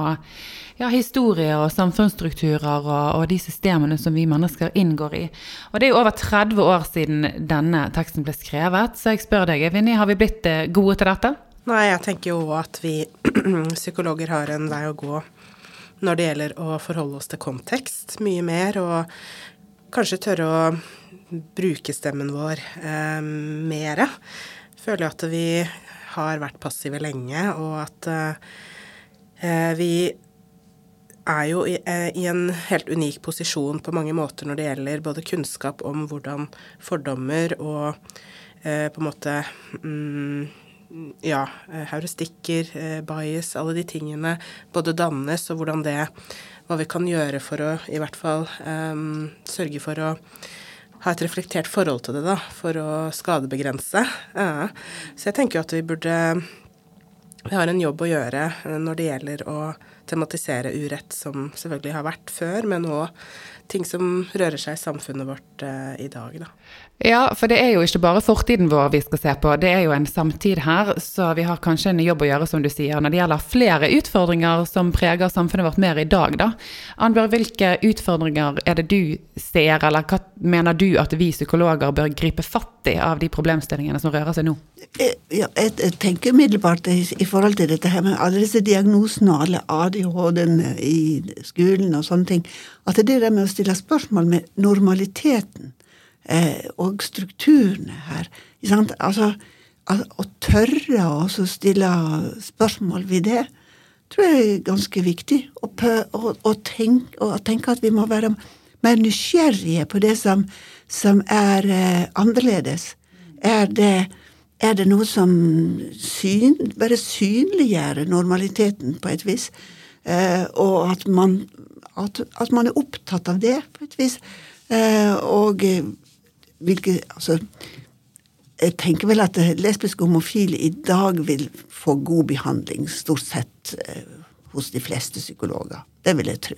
ja, historier og samfunnsstrukturer og, og, de systemene som vi mennesker inngår i. Og det er jo over 30 år siden denne teksten ble skrevet, så jeg spør deg, Vinni, har vi blitt eh, gode til dette? Nei, jeg tenker jo at vi [CLEARS THROAT] psykologer har en vei å gå når det gjelder å forholde oss til kontekst mye mer, og kanskje tørre å bruke stemmen vår eh, mer. Føler at vi har vært passive lenge, og at eh, vi er jo i, eh, i, en helt unik posisjon på mange måter når det gjelder både kunnskap om hvordan fordommer og eh, på en måte mm, ja, eh, heuristikker, eh, bias, alle de tingene både dannes, og hvordan det Hva vi kan gjøre for å i hvert fall um, sørge for å ha et reflektert forhold til det, da, for å skadebegrense. Ja. Så jeg tenker jo at vi burde Vi har en jobb å gjøre når det gjelder å tematisere urett som selvfølgelig har vært før, men òg ting som rører seg i samfunnet vårt eh, i dag, da. Ja, for det er jo ikke bare fortiden vår vi skal se på, det er jo en samtid her, så vi har kanskje en jobb å gjøre, som du sier, når det gjelder flere utfordringer som preger samfunnet vårt mer i dag, da. Annbjørg, hvilke utfordringer er det du ser, eller hva mener du at vi psykologer bør gripe fatt i av de problemstillingene som rører seg nå? Eh, ja, jeg tenker umiddelbart i, forhold til dette her med alle disse diagnosene, alle ADHD-en i skolen og sånne ting, at det er det med å stille spørsmål med normaliteten og strukturene her. Altså, å tørre å stille spørsmål ved det, tror jeg er ganske viktig. Å og, og, tenk, og tenke at vi må være mer nysgjerrige på det som, som er eh, annerledes. Er det, er det, noe som syn, bare synliggjør normaliteten på et vis? Eh, og at man, at, at man, er opptatt av det på et vis. Eh, og hvilke Altså, jeg tenker vel at lesbiske homofile i dag vil få god behandling, stort sett eh, hos de fleste psykologer. Det vil jeg tro.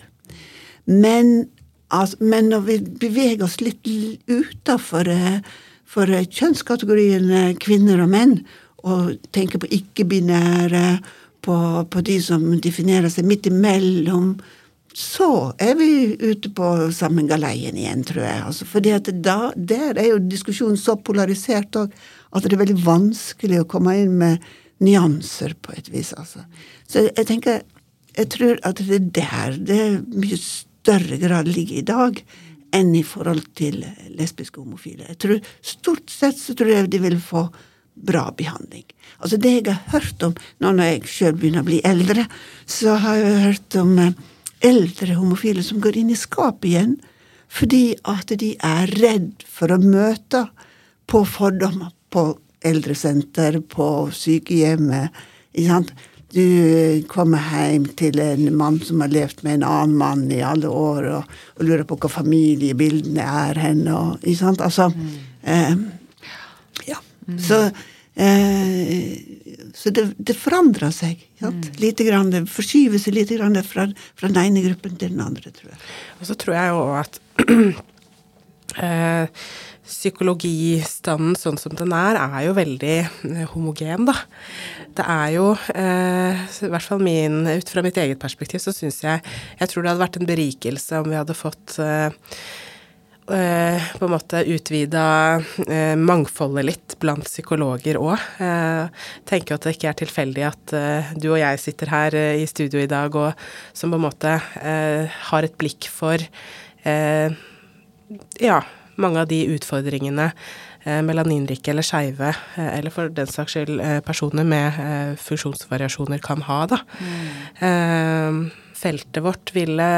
Men, altså, men når vi beveger oss litt utafor eh, for kjønnskategorien kvinner og menn, og tenker på ikke-binære, på, på de som definerer seg midt imellom, så er vi ute på samme galeien igjen, tror jeg. Altså, fordi at der er jo diskusjonen så polarisert òg at det er veldig vanskelig å komme inn med nyanser, på et vis. altså. Så jeg tenker, jeg tror at det er der det er mye større grad ligger i dag enn i forhold til lesbiske og homofile. Jeg tror Stort sett så tror jeg de vil få bra behandling. Altså Det jeg har hørt om nå når jeg sjøl begynner å bli eldre, så har jeg hørt om eh, eldre homofile som går inn i skapet igjen fordi at de er redd for å møte på fordommer på eldresenter, på sykehjemmet. Du kommer hjem til en mann som har levd med en annen mann i alle år, og, og lurer på hva familiebildene er hen. Og, altså, mm. eh, ja. Mm. Så Eh, så det, det, forandrer seg. Mm. Lite grann, det forskyver seg litt fra, fra, den ene gruppen til den andre, tror jeg. Og så tror jeg jo at [CLEARS THROAT] eh, psykologistanden sånn som den er, er jo veldig eh, homogen, da. Det er jo, eh, i hvert fall min, ut fra mitt eget perspektiv, så syns jeg Jeg tror det hadde vært en berikelse om vi hadde fått eh, eh, på en måte utvida eh, mangfoldet litt blant psykologer òg. Eh, tenker at det ikke er tilfeldig at eh, du og jeg sitter her eh, i studio i dag og som på en måte eh, har et blikk for eh, ja, mange av de utfordringene melaninrike eller skeive, eller for den saks skyld personer med funksjonsvariasjoner kan ha, da. Mm. feltet vårt ville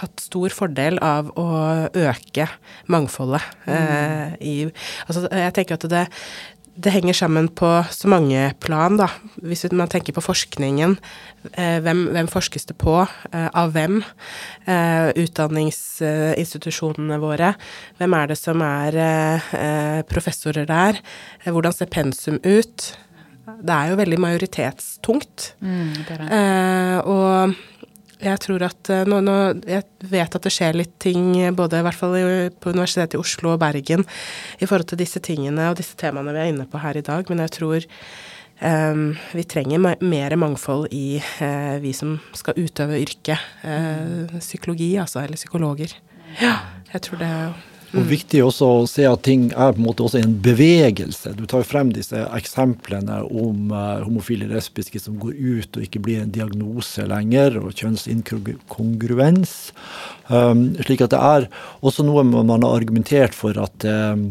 hatt stor fordel av å øke mangfoldet mm. eh, i Altså, jeg tenker at det, det henger sammen på så mange plan, da. Hvis man tenker på forskningen, eh, hvem, hvem, forskes det på? Eh, av hvem? Eh, utdanningsinstitusjonene våre. Hvem er det som er eh, professorer der? Eh, hvordan ser pensum ut? Det er jo veldig majoritetstungt. Mm, det det. og jeg tror at eh, nå, nå, Jeg vet at det skjer litt ting både i hvert fall på Universitetet i Oslo og Bergen i forhold til disse tingene og disse temaene vi er inne på her i dag, men jeg tror um, vi trenger mer mangfold i uh, vi som skal utøve yrket uh, psykologi, altså, eller psykologer. Ja, jeg tror det Og viktig også å se at ting er på en måte også en bevegelse. Du tar frem disse eksemplene om uh, homofile lesbiske som går ut og ikke blir en diagnose lenger, og kjønnsinkongruens. Um, slik at det er også noe man har argumentert for at um,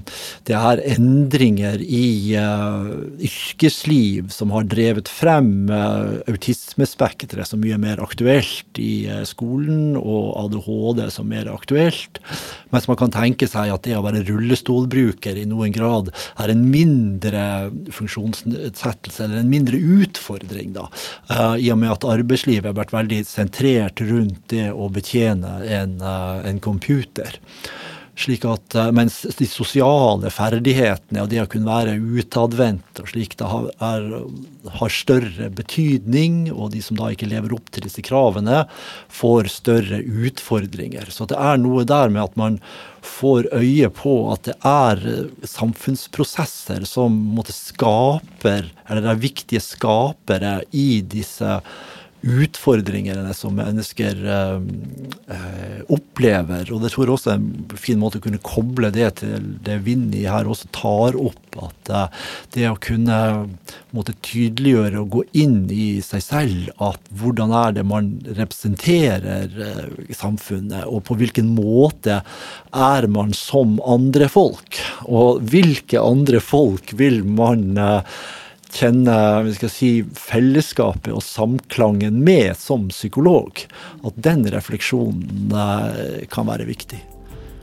det er endringer i uh, yrkesliv som har drevet frem uh, autismespekteret som mye mer aktuelt i uh, skolen, og ADHD som mer aktuelt. Mens man kan tenke seg at det å være rullestolbruker i noen grad er en mindre funksjonsnedsettelse, eller en mindre utfordring, da. I og med at arbeidslivet har vært veldig sentrert rundt det å betjene en, uh, en computer. Slik at, eh, mens de sosiale ferdighetene og det å kunne være utadvendt og slik har, har større betydning, og de som da ikke lever opp til disse kravene, får større utfordringer. Så det er noe der med at man får øye på at det er samfunnsprosesser som måtte skaper, eller er viktige skapere i disse utfordringene som mennesker eh, opplever. Og det tror jeg også er en fin måte å kunne koble det til det Vinni her også tar opp. At eh, det å kunne måtte tydeliggjøre og gå inn i seg selv at hvordan er det man representerer eh, samfunnet, og på hvilken måte er man som andre folk? Og hvilke andre folk vil man eh, kjenne vi skal si, fellesskapet og samklangen med som psykolog. At den refleksjonen eh, kan være viktig.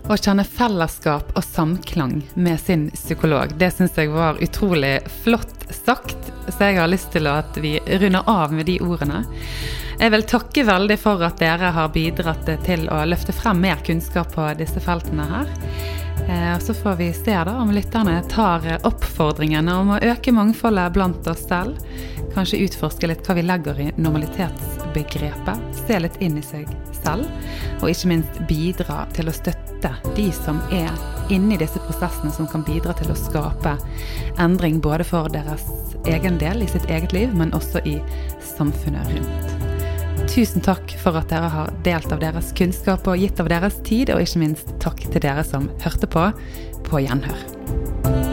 Å kjenne fellesskap og samklang med sin psykolog, det syns jeg var utrolig flott sagt. Så jeg har lyst til at vi runder av med de ordene. Jeg vil takke veldig for at dere har bidratt til å løfte frem mer kunnskap på disse feltene her. Eh, og Så får vi se da om lytterne tar oppfordringene om å øke mangfoldet blant oss selv. Kanskje utforske litt hva vi legger i normalitetsbegrepet. Se litt inn i seg selv. Og ikke minst bidra til å støtte de som er inni disse prosessene, som kan bidra til å skape endring både for deres egen del i sitt eget liv, men også i samfunnet rundt. Tusen takk for at dere har delt av deres kunnskap og gitt av deres tid, og ikke minst takk til dere som hørte på. På gjenhør.